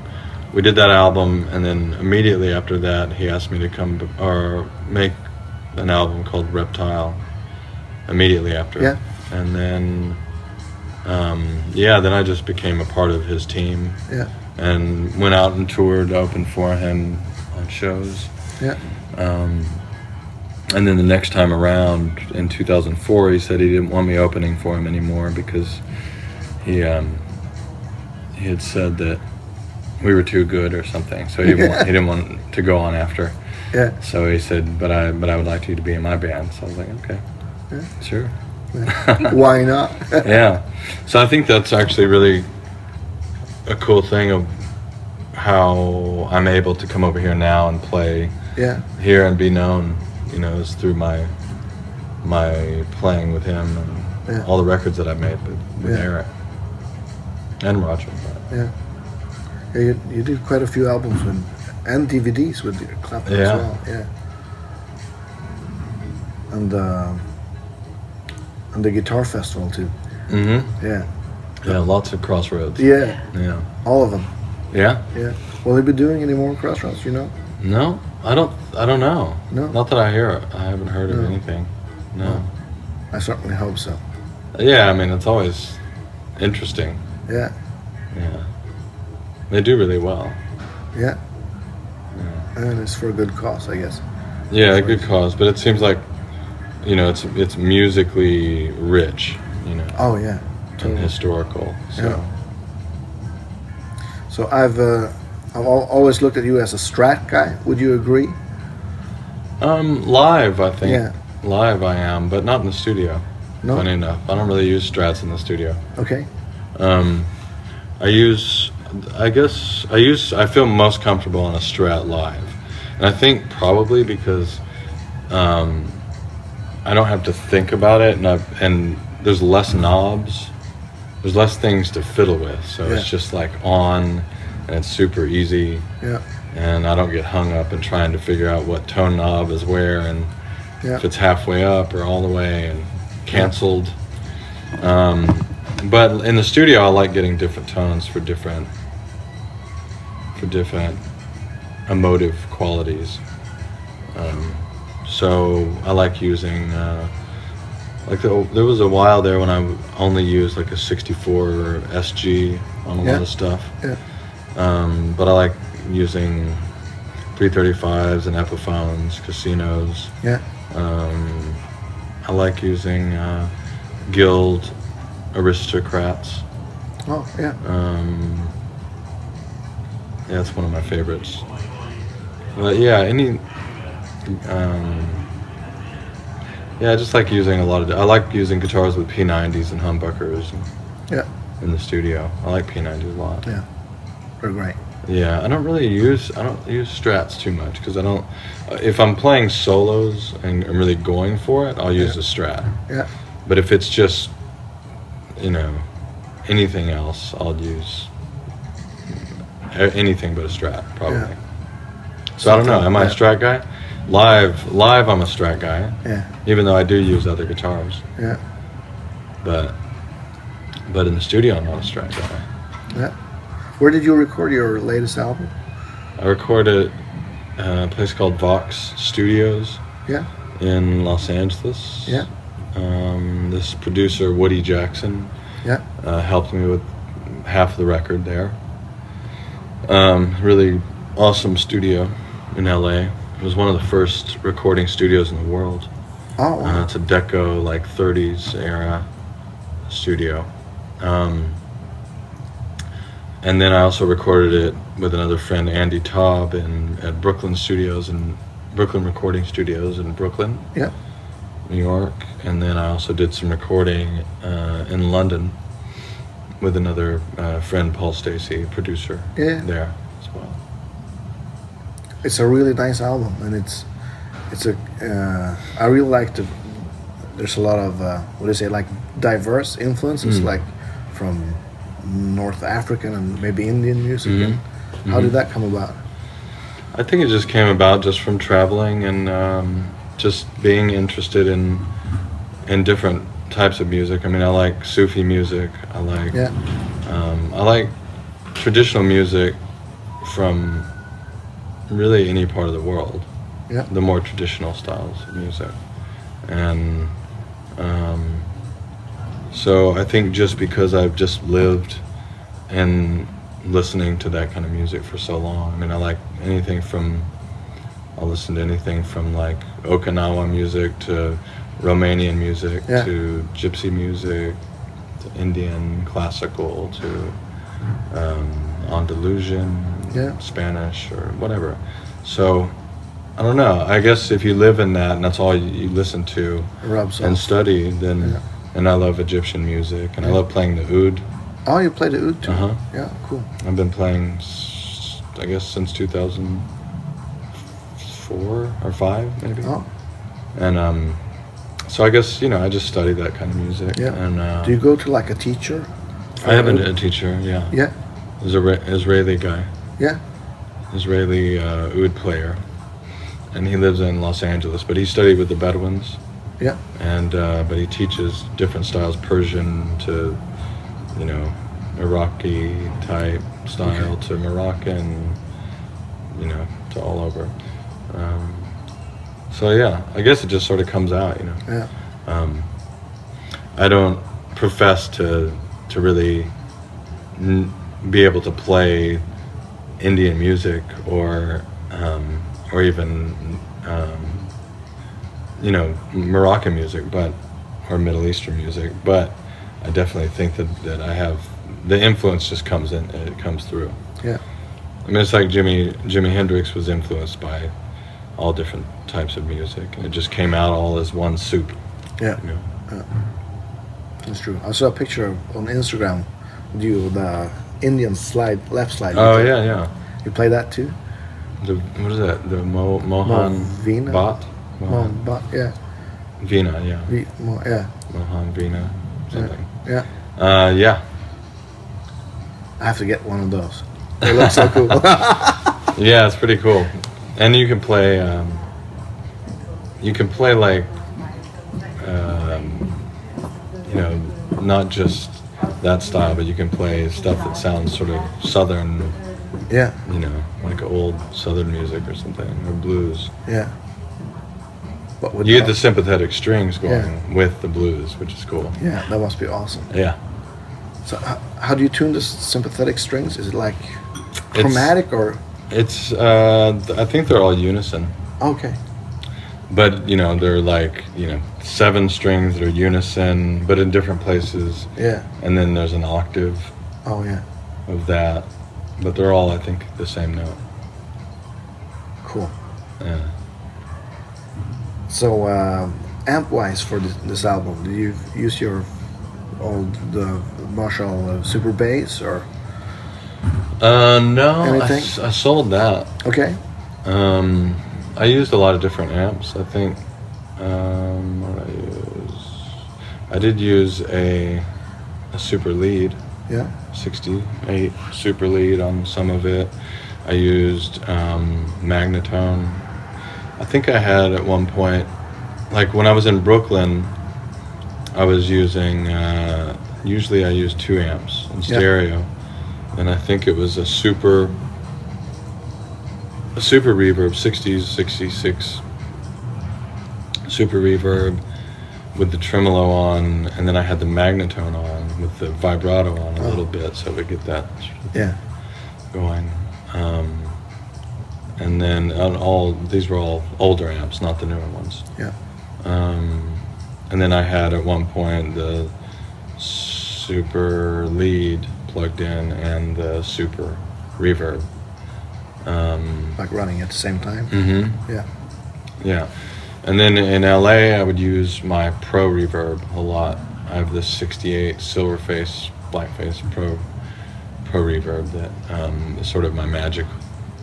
[SPEAKER 3] we did that album, and then immediately after that, he asked me to come b- or make an album called Reptile. Immediately after,
[SPEAKER 2] Yeah.
[SPEAKER 3] and then um, yeah, then I just became a part of his team
[SPEAKER 2] Yeah.
[SPEAKER 3] and went out and toured, opened for him on shows.
[SPEAKER 2] Yeah.
[SPEAKER 3] Um, and then the next time around in 2004, he said he didn't want me opening for him anymore because he um, he had said that we were too good or something. So he didn't want, he didn't want to go on after.
[SPEAKER 2] Yeah.
[SPEAKER 3] So he said, "But I but I would like you to be in my band." So I was like, "Okay,
[SPEAKER 2] Yeah.
[SPEAKER 3] sure."
[SPEAKER 2] Why not?
[SPEAKER 3] yeah. So I think that's actually really a cool thing of how I'm able to come over here now and play
[SPEAKER 2] yeah.
[SPEAKER 3] here and be known, you know, is through my my playing with him and
[SPEAKER 2] Yeah.
[SPEAKER 3] all the records that I've made with, with
[SPEAKER 2] Yeah.
[SPEAKER 3] Eric and Roger. but-
[SPEAKER 2] Yeah. Yeah. You, you did quite a few albums with and DVDs with Clapton as well. Yeah. And uh, and the guitar festival too.
[SPEAKER 3] Mm-hmm.
[SPEAKER 2] Yeah.
[SPEAKER 3] Yeah, lots of crossroads.
[SPEAKER 2] Yeah.
[SPEAKER 3] Yeah.
[SPEAKER 2] All of them.
[SPEAKER 3] Yeah.
[SPEAKER 2] Yeah. Will they be doing any more crossroads? You know?
[SPEAKER 3] No, I don't. I don't know.
[SPEAKER 2] No?
[SPEAKER 3] Not that I hear. I haven't heard of anything. No.
[SPEAKER 2] I certainly hope so.
[SPEAKER 3] Yeah, I mean it's always interesting.
[SPEAKER 2] Yeah.
[SPEAKER 3] Yeah. They do really well.
[SPEAKER 2] Yeah.
[SPEAKER 3] Yeah.
[SPEAKER 2] And it's for a good cause, I guess.
[SPEAKER 3] Yeah, a good cause, but it seems like, you know, it's it's musically rich, you know,
[SPEAKER 2] Oh yeah.
[SPEAKER 3] and historical. So
[SPEAKER 2] Yeah. So I've uh, I've always looked at you as a Strat guy. Would you agree?
[SPEAKER 3] Um, live, I think.
[SPEAKER 2] Yeah.
[SPEAKER 3] Live, I am, but not in the studio.
[SPEAKER 2] No.
[SPEAKER 3] Funny enough, I don't really use strats in the studio.
[SPEAKER 2] Okay.
[SPEAKER 3] Um, I use, I guess, I use. I feel most comfortable on a strat live, and I think probably because um, I don't have to think about it, and I, and there's less knobs. There's less things to fiddle with, so it's just like on, and it's super easy.
[SPEAKER 2] Yeah.
[SPEAKER 3] and I don't get hung up in trying to figure out what tone knob is where and
[SPEAKER 2] Yeah.
[SPEAKER 3] if it's halfway up or all the way and canceled. Um, but in the studio, I like getting different tones for different for different emotive qualities. Um, so I like using uh, like the, there was a while there when I only used like a 64 SG on a
[SPEAKER 2] Yeah.
[SPEAKER 3] lot of stuff.
[SPEAKER 2] Yeah.
[SPEAKER 3] Um, but I like using 335s and Epiphones, casinos.
[SPEAKER 2] Yeah.
[SPEAKER 3] Um, I like using uh, Guild Aristocrats.
[SPEAKER 2] Oh yeah.
[SPEAKER 3] Um, yeah, it's one of my favorites. But yeah, any. Um, yeah, I just like using a lot of. I like using guitars with P90s and humbuckers
[SPEAKER 2] Yeah.
[SPEAKER 3] in the studio. I like P90s a lot.
[SPEAKER 2] Yeah. They're great.
[SPEAKER 3] Yeah, I don't really use I don't use strats too much because I don't. uh, If I'm playing solos and I'm really going for it, I'll use a strat.
[SPEAKER 2] Yeah.
[SPEAKER 3] But if it's just, you know, anything else, I'll use anything but a strat probably.
[SPEAKER 2] Yeah.
[SPEAKER 3] So I don't know. Am I a strat guy? Live, live, I'm a strat guy.
[SPEAKER 2] Yeah.
[SPEAKER 3] Even though I do use other guitars,
[SPEAKER 2] Yeah.
[SPEAKER 3] but but in the studio, I'm not a strat guy.
[SPEAKER 2] Yeah. Where did you record your latest album?
[SPEAKER 3] I recorded at a place called Vox Studios
[SPEAKER 2] Yeah.
[SPEAKER 3] in Los Angeles.
[SPEAKER 2] Yeah.
[SPEAKER 3] Um, this producer Woody Jackson
[SPEAKER 2] Yeah.
[SPEAKER 3] uh, helped me with half the record there. Um, really awesome studio in LA. It was one of the first recording studios in the world.
[SPEAKER 2] Oh.
[SPEAKER 3] Uh, it's a deco like 30s era studio. Um, and then I also recorded it with another friend, Andy Taub, in at Brooklyn Studios and Brooklyn Recording Studios in Brooklyn,
[SPEAKER 2] Yeah.
[SPEAKER 3] New York. And then I also did some recording uh, in London with another uh, friend, Paul Stacey, producer
[SPEAKER 2] Yeah.
[SPEAKER 3] there as well.
[SPEAKER 2] It's a really nice album, and it's it's a. Uh, I really like the. There's a lot of uh, what do you say like diverse influences,
[SPEAKER 3] Mm.
[SPEAKER 2] like from North African and maybe Indian music.
[SPEAKER 3] Mhm.
[SPEAKER 2] And how
[SPEAKER 3] Mhm.
[SPEAKER 2] did that come about?
[SPEAKER 3] I think it just came about just from traveling and um, just being interested in in different types of music. I mean, I like Sufi music. I like
[SPEAKER 2] Yeah.
[SPEAKER 3] um, I like traditional music from really any part of the world.
[SPEAKER 2] Yeah.
[SPEAKER 3] The more traditional styles of music, and um, so I think just because I've just lived and listening to that kind of music for so long. I mean, I like anything from, I'll listen to anything from like Okinawa music to Romanian music
[SPEAKER 2] Yeah.
[SPEAKER 3] to gypsy music to Indian classical to um, Andalusian,
[SPEAKER 2] Yeah.
[SPEAKER 3] Spanish or whatever. So, I don't know. I guess if you live in that and that's all you, you listen to and study, then,
[SPEAKER 2] Yeah.
[SPEAKER 3] And I love Egyptian music and I love playing the oud.
[SPEAKER 2] Oh, you play the oud too.
[SPEAKER 3] Uh-huh.
[SPEAKER 2] Yeah, cool.
[SPEAKER 3] I've been playing, I guess, since 2004 or five, maybe.
[SPEAKER 2] Oh,
[SPEAKER 3] And um, so I guess you know I just study that kind of music.
[SPEAKER 2] Yeah.
[SPEAKER 3] And uh,
[SPEAKER 2] do you go to like a teacher?
[SPEAKER 3] I have a,
[SPEAKER 2] oud?
[SPEAKER 3] a teacher. Yeah.
[SPEAKER 2] Yeah,
[SPEAKER 3] Isra- Israeli guy,
[SPEAKER 2] yeah,
[SPEAKER 3] Israeli uh, oud player, and he lives in Los Angeles. But he studied with the Bedouins,
[SPEAKER 2] yeah,
[SPEAKER 3] and uh, but he teaches different styles, Persian to, you know, Iraqi type style to Moroccan, you know, to all over. Um, so yeah, I guess it just sort of comes out, you know.
[SPEAKER 2] yeah,
[SPEAKER 3] Um, I don't profess to to really n- be able to play Indian music or um, or even um, you know Moroccan music, but or Middle Eastern music. But I definitely think that, that I have the influence just comes in. And it comes through.
[SPEAKER 2] yeah,
[SPEAKER 3] I mean, it's like Jimi Jimi Hendrix was influenced by all different types of music, and it just came out all as one soup.
[SPEAKER 2] yeah.
[SPEAKER 3] You know?
[SPEAKER 2] That's true. I saw a picture on Instagram with you with the Indian slide, left slide.
[SPEAKER 3] Oh yeah, yeah.
[SPEAKER 2] You play that too?
[SPEAKER 3] The what is that? The Mo, Mohan
[SPEAKER 2] Movina?
[SPEAKER 3] Bhat?
[SPEAKER 2] Mo,
[SPEAKER 3] Mohan
[SPEAKER 2] but yeah,
[SPEAKER 3] Veena, yeah.
[SPEAKER 2] mo, yeah,
[SPEAKER 3] Mohan Veena, something.
[SPEAKER 2] yeah.
[SPEAKER 3] Uh, yeah,
[SPEAKER 2] I have to get one of those. They look so cool.
[SPEAKER 3] yeah. It's pretty cool, and you can play. Um, you can play like, um, you know, not just that style, but you can play stuff that sounds sort of southern.
[SPEAKER 2] yeah,
[SPEAKER 3] You know, like old southern music or something, or blues.
[SPEAKER 2] yeah. But with
[SPEAKER 3] You get
[SPEAKER 2] the-
[SPEAKER 3] the sympathetic strings going
[SPEAKER 2] Yeah.
[SPEAKER 3] with the blues, which is cool.
[SPEAKER 2] Yeah, that must be awesome.
[SPEAKER 3] Yeah.
[SPEAKER 2] So, how, how do you tune the sympathetic strings? Is it like
[SPEAKER 3] It's-
[SPEAKER 2] chromatic or
[SPEAKER 3] It's uh I think they're all unison.
[SPEAKER 2] okay?
[SPEAKER 3] But you know, they're like, you know, seven strings that are unison, but in different places.
[SPEAKER 2] Yeah.
[SPEAKER 3] And then there's an octave
[SPEAKER 2] Oh yeah.
[SPEAKER 3] of that. But they're all I think the same note.
[SPEAKER 2] Cool.
[SPEAKER 3] Yeah.
[SPEAKER 2] So um, amp wise for this, this album, do you use your old the Marshall uh, Super Bass or
[SPEAKER 3] Uh, no, I,
[SPEAKER 2] Anything?
[SPEAKER 3] I sold that.
[SPEAKER 2] Okay.
[SPEAKER 3] Um, I used a lot of different amps. I think. Um, what did I use? I did use a, a super lead,
[SPEAKER 2] Yeah.
[SPEAKER 3] 68 super lead on some of it. I used um, Magnatone. I think I had at one point, like when I was in Brooklyn, I was using. Uh, usually, I use two amps in
[SPEAKER 2] Yeah.
[SPEAKER 3] stereo, and I think it was a super. A super reverb, 60s, 66 super reverb with the tremolo on, and then I had the magnatone on with the vibrato on a
[SPEAKER 2] Oh.
[SPEAKER 3] little bit, so we get that
[SPEAKER 2] Yeah.
[SPEAKER 3] going. Um, and then on all these were all older amps, not the newer ones.
[SPEAKER 2] Yeah.
[SPEAKER 3] Um, and then I had at one point the super lead plugged in and the super reverb. Um,
[SPEAKER 2] Like running at the same time.
[SPEAKER 3] Mm-hmm.
[SPEAKER 2] Yeah.
[SPEAKER 3] Yeah. And then in LA, I would use my Pro Reverb a lot. I have this 68 Silverface Blackface Pro Pro Reverb that um, is sort of my magic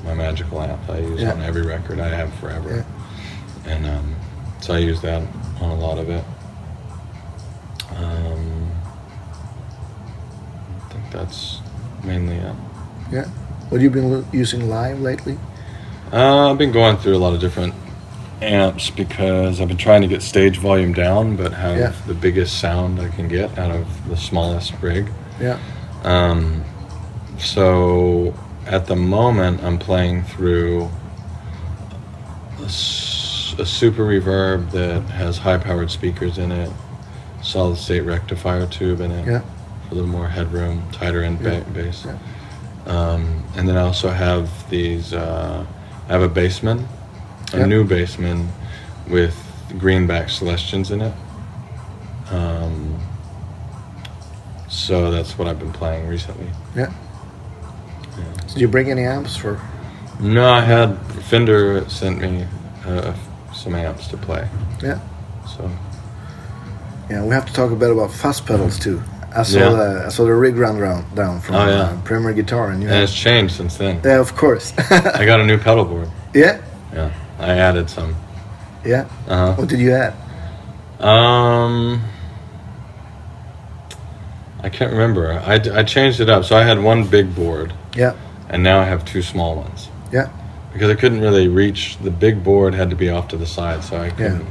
[SPEAKER 3] my magical amp I use
[SPEAKER 2] Yeah.
[SPEAKER 3] on every record I have forever.
[SPEAKER 2] Yeah.
[SPEAKER 3] And um, so I use that on a lot of it. Um, I think that's mainly it.
[SPEAKER 2] Yeah. What have you been using live lately?
[SPEAKER 3] Uh, I've been going through a lot of different amps because I've been trying to get stage volume down, but have
[SPEAKER 2] Yeah.
[SPEAKER 3] the biggest sound I can get out of the smallest rig.
[SPEAKER 2] Yeah.
[SPEAKER 3] Um, so at the moment, I'm playing through a, s- a super reverb that has high-powered speakers in it, solid-state rectifier tube in it
[SPEAKER 2] Yeah.
[SPEAKER 3] a little more headroom, tighter end
[SPEAKER 2] Yeah.
[SPEAKER 3] ba- bass.
[SPEAKER 2] Yeah.
[SPEAKER 3] Um, and then I also have these. Uh, I have a bassman, a
[SPEAKER 2] Yeah.
[SPEAKER 3] new bassman with greenback Celestions in it. Um, so that's what I've been playing recently.
[SPEAKER 2] Yeah.
[SPEAKER 3] Yeah.
[SPEAKER 2] Did you bring any amps for?
[SPEAKER 3] No, I had Fender sent me uh, some amps to play.
[SPEAKER 2] Yeah.
[SPEAKER 3] So
[SPEAKER 2] Yeah. We have to talk a bit about fuzz pedals too. I saw
[SPEAKER 3] Yeah.
[SPEAKER 2] the I saw the rig run down down from
[SPEAKER 3] Oh, yeah.
[SPEAKER 2] uh, Premier Guitar and you
[SPEAKER 3] and it's changed since then.
[SPEAKER 2] yeah of course.
[SPEAKER 3] I got a new pedal board.
[SPEAKER 2] yeah.
[SPEAKER 3] Yeah, I added some.
[SPEAKER 2] Yeah.
[SPEAKER 3] Uh huh.
[SPEAKER 2] What did you add?
[SPEAKER 3] Um, I can't remember. I, I changed it up. So I had one big board,
[SPEAKER 2] Yeah.
[SPEAKER 3] and now I have two small ones.
[SPEAKER 2] Yeah.
[SPEAKER 3] Because I couldn't really reach the big board had to be off to the side, so I couldn't.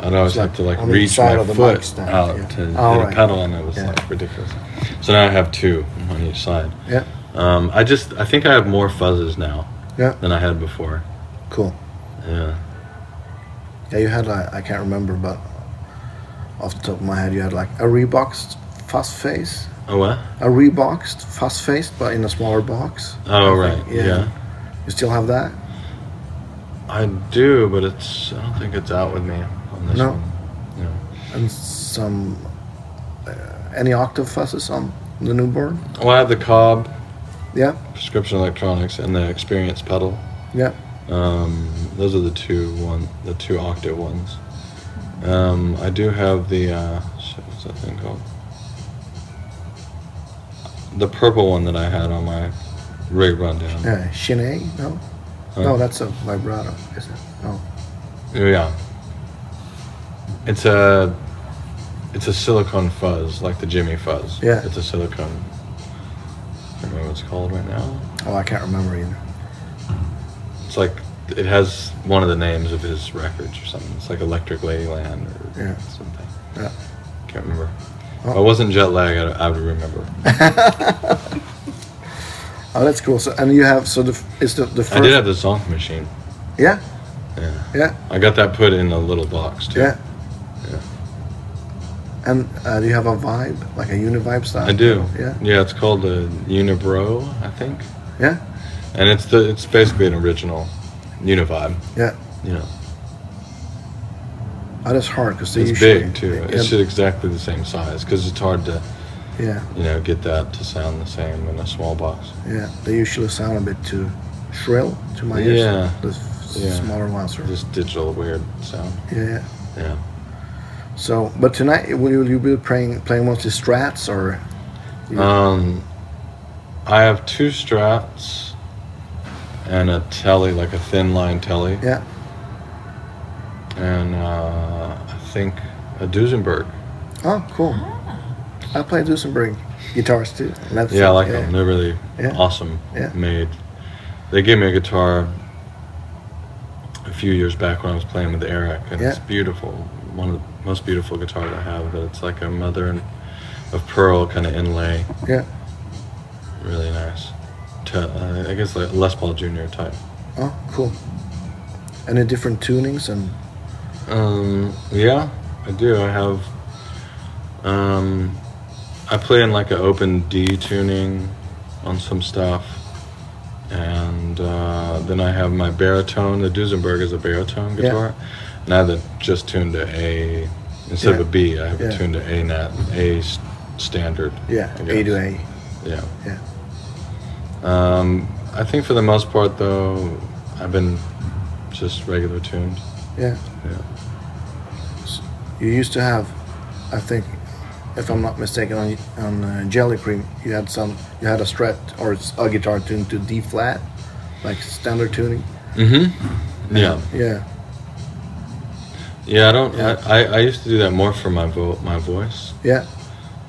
[SPEAKER 3] I'd always
[SPEAKER 2] It's
[SPEAKER 3] have to
[SPEAKER 2] like on
[SPEAKER 3] reach my
[SPEAKER 2] of the
[SPEAKER 3] foot
[SPEAKER 2] stand,
[SPEAKER 3] out
[SPEAKER 2] yeah.
[SPEAKER 3] to
[SPEAKER 2] Oh,
[SPEAKER 3] hit
[SPEAKER 2] right.
[SPEAKER 3] a pedal, and it was
[SPEAKER 2] Yeah.
[SPEAKER 3] like ridiculous. So now I have two on each side.
[SPEAKER 2] Yeah.
[SPEAKER 3] Um, I just I think I have more fuzzes now
[SPEAKER 2] Yeah.
[SPEAKER 3] than I had before.
[SPEAKER 2] Cool.
[SPEAKER 3] Yeah.
[SPEAKER 2] Yeah, you had like I can't remember, but off the top of my head, you had like a reboxed fuzz face,
[SPEAKER 3] Oh what?
[SPEAKER 2] a reboxed fuzz face, but in a smaller box.
[SPEAKER 3] Oh right. yeah.
[SPEAKER 2] yeah. You still have that?
[SPEAKER 3] I do, but it's I don't think it's out with me on this
[SPEAKER 2] No.
[SPEAKER 3] one. No.
[SPEAKER 2] And some uh, any octave fuzzes on the new board?
[SPEAKER 3] Well, I have the Cobb
[SPEAKER 2] Yeah.
[SPEAKER 3] prescription electronics and the Experience pedal.
[SPEAKER 2] Yeah.
[SPEAKER 3] Um, those are the two one, the two octave ones. Um, I do have the uh, what's that thing called? The purple one that I had on my rig rundown.
[SPEAKER 2] Uh, Shinnei? No.
[SPEAKER 3] Huh?
[SPEAKER 2] No, that's a vibrato, is it? No.
[SPEAKER 3] Yeah. It's a it's a silicone fuzz, like the Jimmy fuzz.
[SPEAKER 2] Yeah.
[SPEAKER 3] It's a silicone. I don't remember what it's called right now.
[SPEAKER 2] Oh, I can't remember either.
[SPEAKER 3] It's like it has one of the names of his records or something. It's like Electric Ladyland or
[SPEAKER 2] Yeah.
[SPEAKER 3] something.
[SPEAKER 2] Yeah.
[SPEAKER 3] Can't remember. If I wasn't jet lag, I, I would remember.
[SPEAKER 2] Oh, that's cool. So, and you have so the it's the the first.
[SPEAKER 3] I did have the Tone Machine.
[SPEAKER 2] Yeah.
[SPEAKER 3] Yeah.
[SPEAKER 2] Yeah.
[SPEAKER 3] I got that put in a little box too.
[SPEAKER 2] Yeah.
[SPEAKER 3] Yeah.
[SPEAKER 2] And uh, do you have a vibe, like a univibe style?
[SPEAKER 3] I do.
[SPEAKER 2] Yeah.
[SPEAKER 3] Yeah, it's called the Unibro, I think.
[SPEAKER 2] Yeah.
[SPEAKER 3] And it's the it's basically an original Univibe.
[SPEAKER 2] Yeah.
[SPEAKER 3] You know.
[SPEAKER 2] Oh, that's hard because they
[SPEAKER 3] It's
[SPEAKER 2] usually.
[SPEAKER 3] big too.
[SPEAKER 2] Yeah.
[SPEAKER 3] It's exactly the same size because it's hard to
[SPEAKER 2] yeah.
[SPEAKER 3] you know get that to sound the same in a small box.
[SPEAKER 2] Yeah. They usually sound a bit too shrill to my ears.
[SPEAKER 3] Yeah.
[SPEAKER 2] The
[SPEAKER 3] Yeah.
[SPEAKER 2] smaller ones are.
[SPEAKER 3] Just digital weird sound.
[SPEAKER 2] Yeah.
[SPEAKER 3] Yeah.
[SPEAKER 2] So, but tonight will you, will you be playing playing mostly strats or?
[SPEAKER 3] Um, I have two Strats and a telly, like a thin line telly,
[SPEAKER 2] Yeah.
[SPEAKER 3] And uh, I think a Duesenberg.
[SPEAKER 2] Oh, cool. I play Duesenberg guitars too. and that's-
[SPEAKER 3] Yeah, I like them. They're really
[SPEAKER 2] Yeah.
[SPEAKER 3] awesome
[SPEAKER 2] Yeah.
[SPEAKER 3] made. They gave me a guitar a few years back when I was playing with Eric, and it's beautiful. One of the most beautiful guitars I have. But it's like a mother and of pearl kind of inlay.
[SPEAKER 2] Yeah.
[SPEAKER 3] Really nice. To, uh, I guess like Les Paul Jr. type.
[SPEAKER 2] Oh, cool. Any different tunings and
[SPEAKER 3] Um, yeah, I do. I have. Um, I play in like an open D tuning on some stuff, and uh, then I have my baritone. The Duesenberg is a baritone
[SPEAKER 2] Yeah.
[SPEAKER 3] guitar, and I have it just tuned to A instead of a
[SPEAKER 2] Yeah.
[SPEAKER 3] B. I have it tuned to A nat A standard.
[SPEAKER 2] yeah, A to. A.
[SPEAKER 3] Yeah.
[SPEAKER 2] Yeah.
[SPEAKER 3] Um, I think for the most part, though, I've been just regular tuned.
[SPEAKER 2] Yeah.
[SPEAKER 3] Yeah.
[SPEAKER 2] You used to have, I think, if I'm not mistaken, on on uh, Jellycream, you had some, you had a Strat or a guitar tuned to D flat, like standard tuning.
[SPEAKER 3] Mm-hmm. Yeah.
[SPEAKER 2] Yeah.
[SPEAKER 3] Yeah, I don't.
[SPEAKER 2] Yeah.
[SPEAKER 3] I, I, I used to do that more for my vo- my voice,
[SPEAKER 2] Yeah.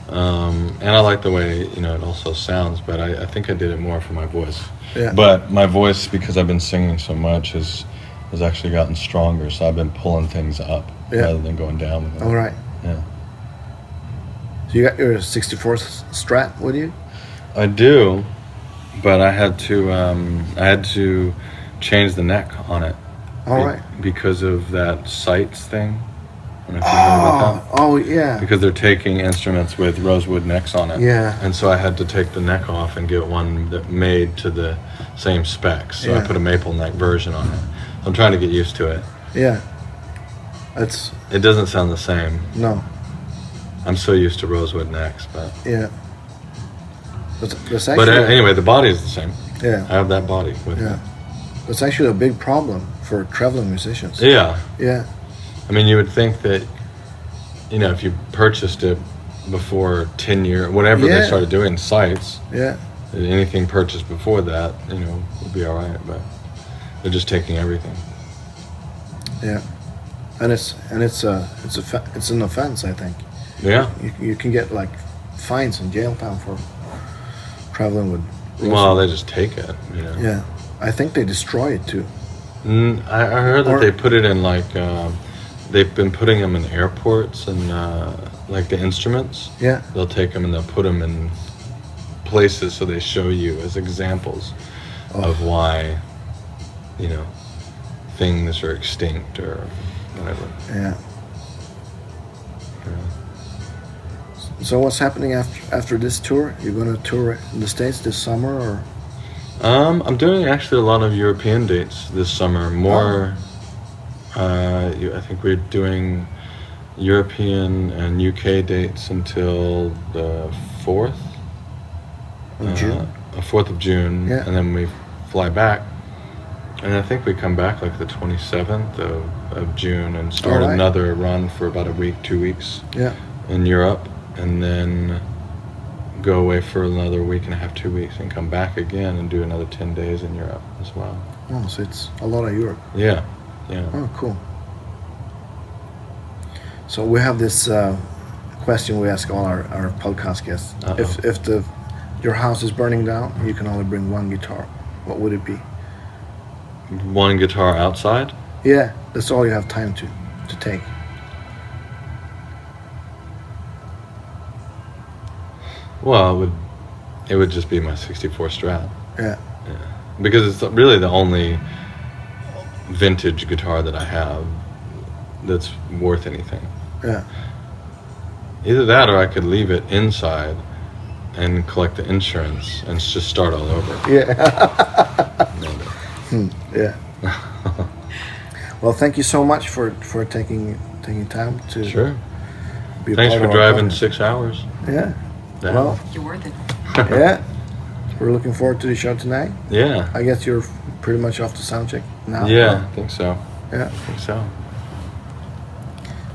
[SPEAKER 3] um, and I like the way you know it also sounds. But I, I think I did it more for my voice.
[SPEAKER 2] Yeah.
[SPEAKER 3] But my voice, because I've been singing so much, has has actually gotten stronger. So I've been pulling things up
[SPEAKER 2] Yeah.
[SPEAKER 3] rather than going down with it.
[SPEAKER 2] All right.
[SPEAKER 3] Yeah,
[SPEAKER 2] So you got your 64 s- Strat with you?
[SPEAKER 3] I do, but I had to um, I had to change the neck on it.
[SPEAKER 2] All
[SPEAKER 3] be-
[SPEAKER 2] right.
[SPEAKER 3] Because of that CITES thing. I don't know if you heard about that.
[SPEAKER 2] Oh, oh yeah.
[SPEAKER 3] because they're taking instruments with rosewood necks on it.
[SPEAKER 2] Yeah.
[SPEAKER 3] And so I had to take the neck off and get one that made to the same specs. So I put a maple neck version on it. I'm trying to get used to it.
[SPEAKER 2] Yeah. It's
[SPEAKER 3] It doesn't sound the same.
[SPEAKER 2] no.
[SPEAKER 3] I'm so used to rosewood necks, but
[SPEAKER 2] Yeah.
[SPEAKER 3] But
[SPEAKER 2] actually
[SPEAKER 3] uh, anyway, the body is the same.
[SPEAKER 2] Yeah.
[SPEAKER 3] I have that body with
[SPEAKER 2] Yeah. That's actually a big problem for traveling musicians.
[SPEAKER 3] Yeah.
[SPEAKER 2] Yeah.
[SPEAKER 3] I mean, you would think that you know if you purchased it before 10 year whenever
[SPEAKER 2] Yeah.
[SPEAKER 3] they started doing CITES
[SPEAKER 2] Yeah.
[SPEAKER 3] anything purchased before that you know would be all right but they're just taking everything
[SPEAKER 2] Yeah. And it's and it's a it's a it's an offense. I think
[SPEAKER 3] yeah
[SPEAKER 2] you, you can get like fines and jail time for traveling with.
[SPEAKER 3] well they just take it you know
[SPEAKER 2] Yeah. I think they destroy it too.
[SPEAKER 3] Mm, I, I heard that
[SPEAKER 2] Or-
[SPEAKER 3] they put it in like um, they've been putting them in airports and uh, like the instruments
[SPEAKER 2] Yeah.
[SPEAKER 3] they'll take them and they'll put them in places so they show you as examples
[SPEAKER 2] Oh.
[SPEAKER 3] of why you know things are extinct or whatever
[SPEAKER 2] Yeah.
[SPEAKER 3] Yeah.
[SPEAKER 2] So what's happening after after this tour? You're gonna tour in the states this summer, or
[SPEAKER 3] Um, I'm doing actually a lot of European dates this summer. More,
[SPEAKER 2] Oh.
[SPEAKER 3] uh, I think we're doing European and UK dates until the fourth
[SPEAKER 2] in June?
[SPEAKER 3] uh, fourth of June,
[SPEAKER 2] Yeah.
[SPEAKER 3] and then we fly back. And I think we come back like the 27th of, of June and start
[SPEAKER 2] Alright.
[SPEAKER 3] another run for about a week, two weeks
[SPEAKER 2] Yeah.
[SPEAKER 3] in Europe, and then go away for another week and a half, two weeks, and come back again and do another 10 days in Europe as well.
[SPEAKER 2] Oh, so it's a lot of Europe.
[SPEAKER 3] Yeah, yeah.
[SPEAKER 2] Oh, cool. So we have this uh, question we ask all our, our podcast guests.
[SPEAKER 3] Uh-oh.
[SPEAKER 2] If if the your house is burning down, you can only bring one guitar. What would it be?
[SPEAKER 3] One guitar outside.
[SPEAKER 2] Yeah, that's all you have time to to take.
[SPEAKER 3] Well, it would it would just be my 64 Strat
[SPEAKER 2] Yeah. Yeah.
[SPEAKER 3] because it's really the only vintage guitar that I have that's worth anything.
[SPEAKER 2] Yeah.
[SPEAKER 3] Either that, or I could leave it inside and collect the insurance and just start all over.
[SPEAKER 2] Yeah.
[SPEAKER 3] No,
[SPEAKER 2] yeah. Well, thank you so much for for taking taking time to
[SPEAKER 3] Sure.
[SPEAKER 2] be a
[SPEAKER 3] Thanks for driving
[SPEAKER 2] podcast.
[SPEAKER 3] six hours.
[SPEAKER 2] Yeah.
[SPEAKER 3] down.
[SPEAKER 2] Well,
[SPEAKER 4] You're worth it.
[SPEAKER 2] yeah. We're looking forward to the show tonight.
[SPEAKER 3] yeah.
[SPEAKER 2] I guess you're pretty much off the sound check now.
[SPEAKER 3] Yeah, I think so.
[SPEAKER 2] Yeah.
[SPEAKER 3] I think so.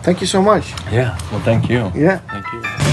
[SPEAKER 2] Thank you so much.
[SPEAKER 3] Yeah. Well, thank you.
[SPEAKER 2] Yeah.
[SPEAKER 3] Thank you.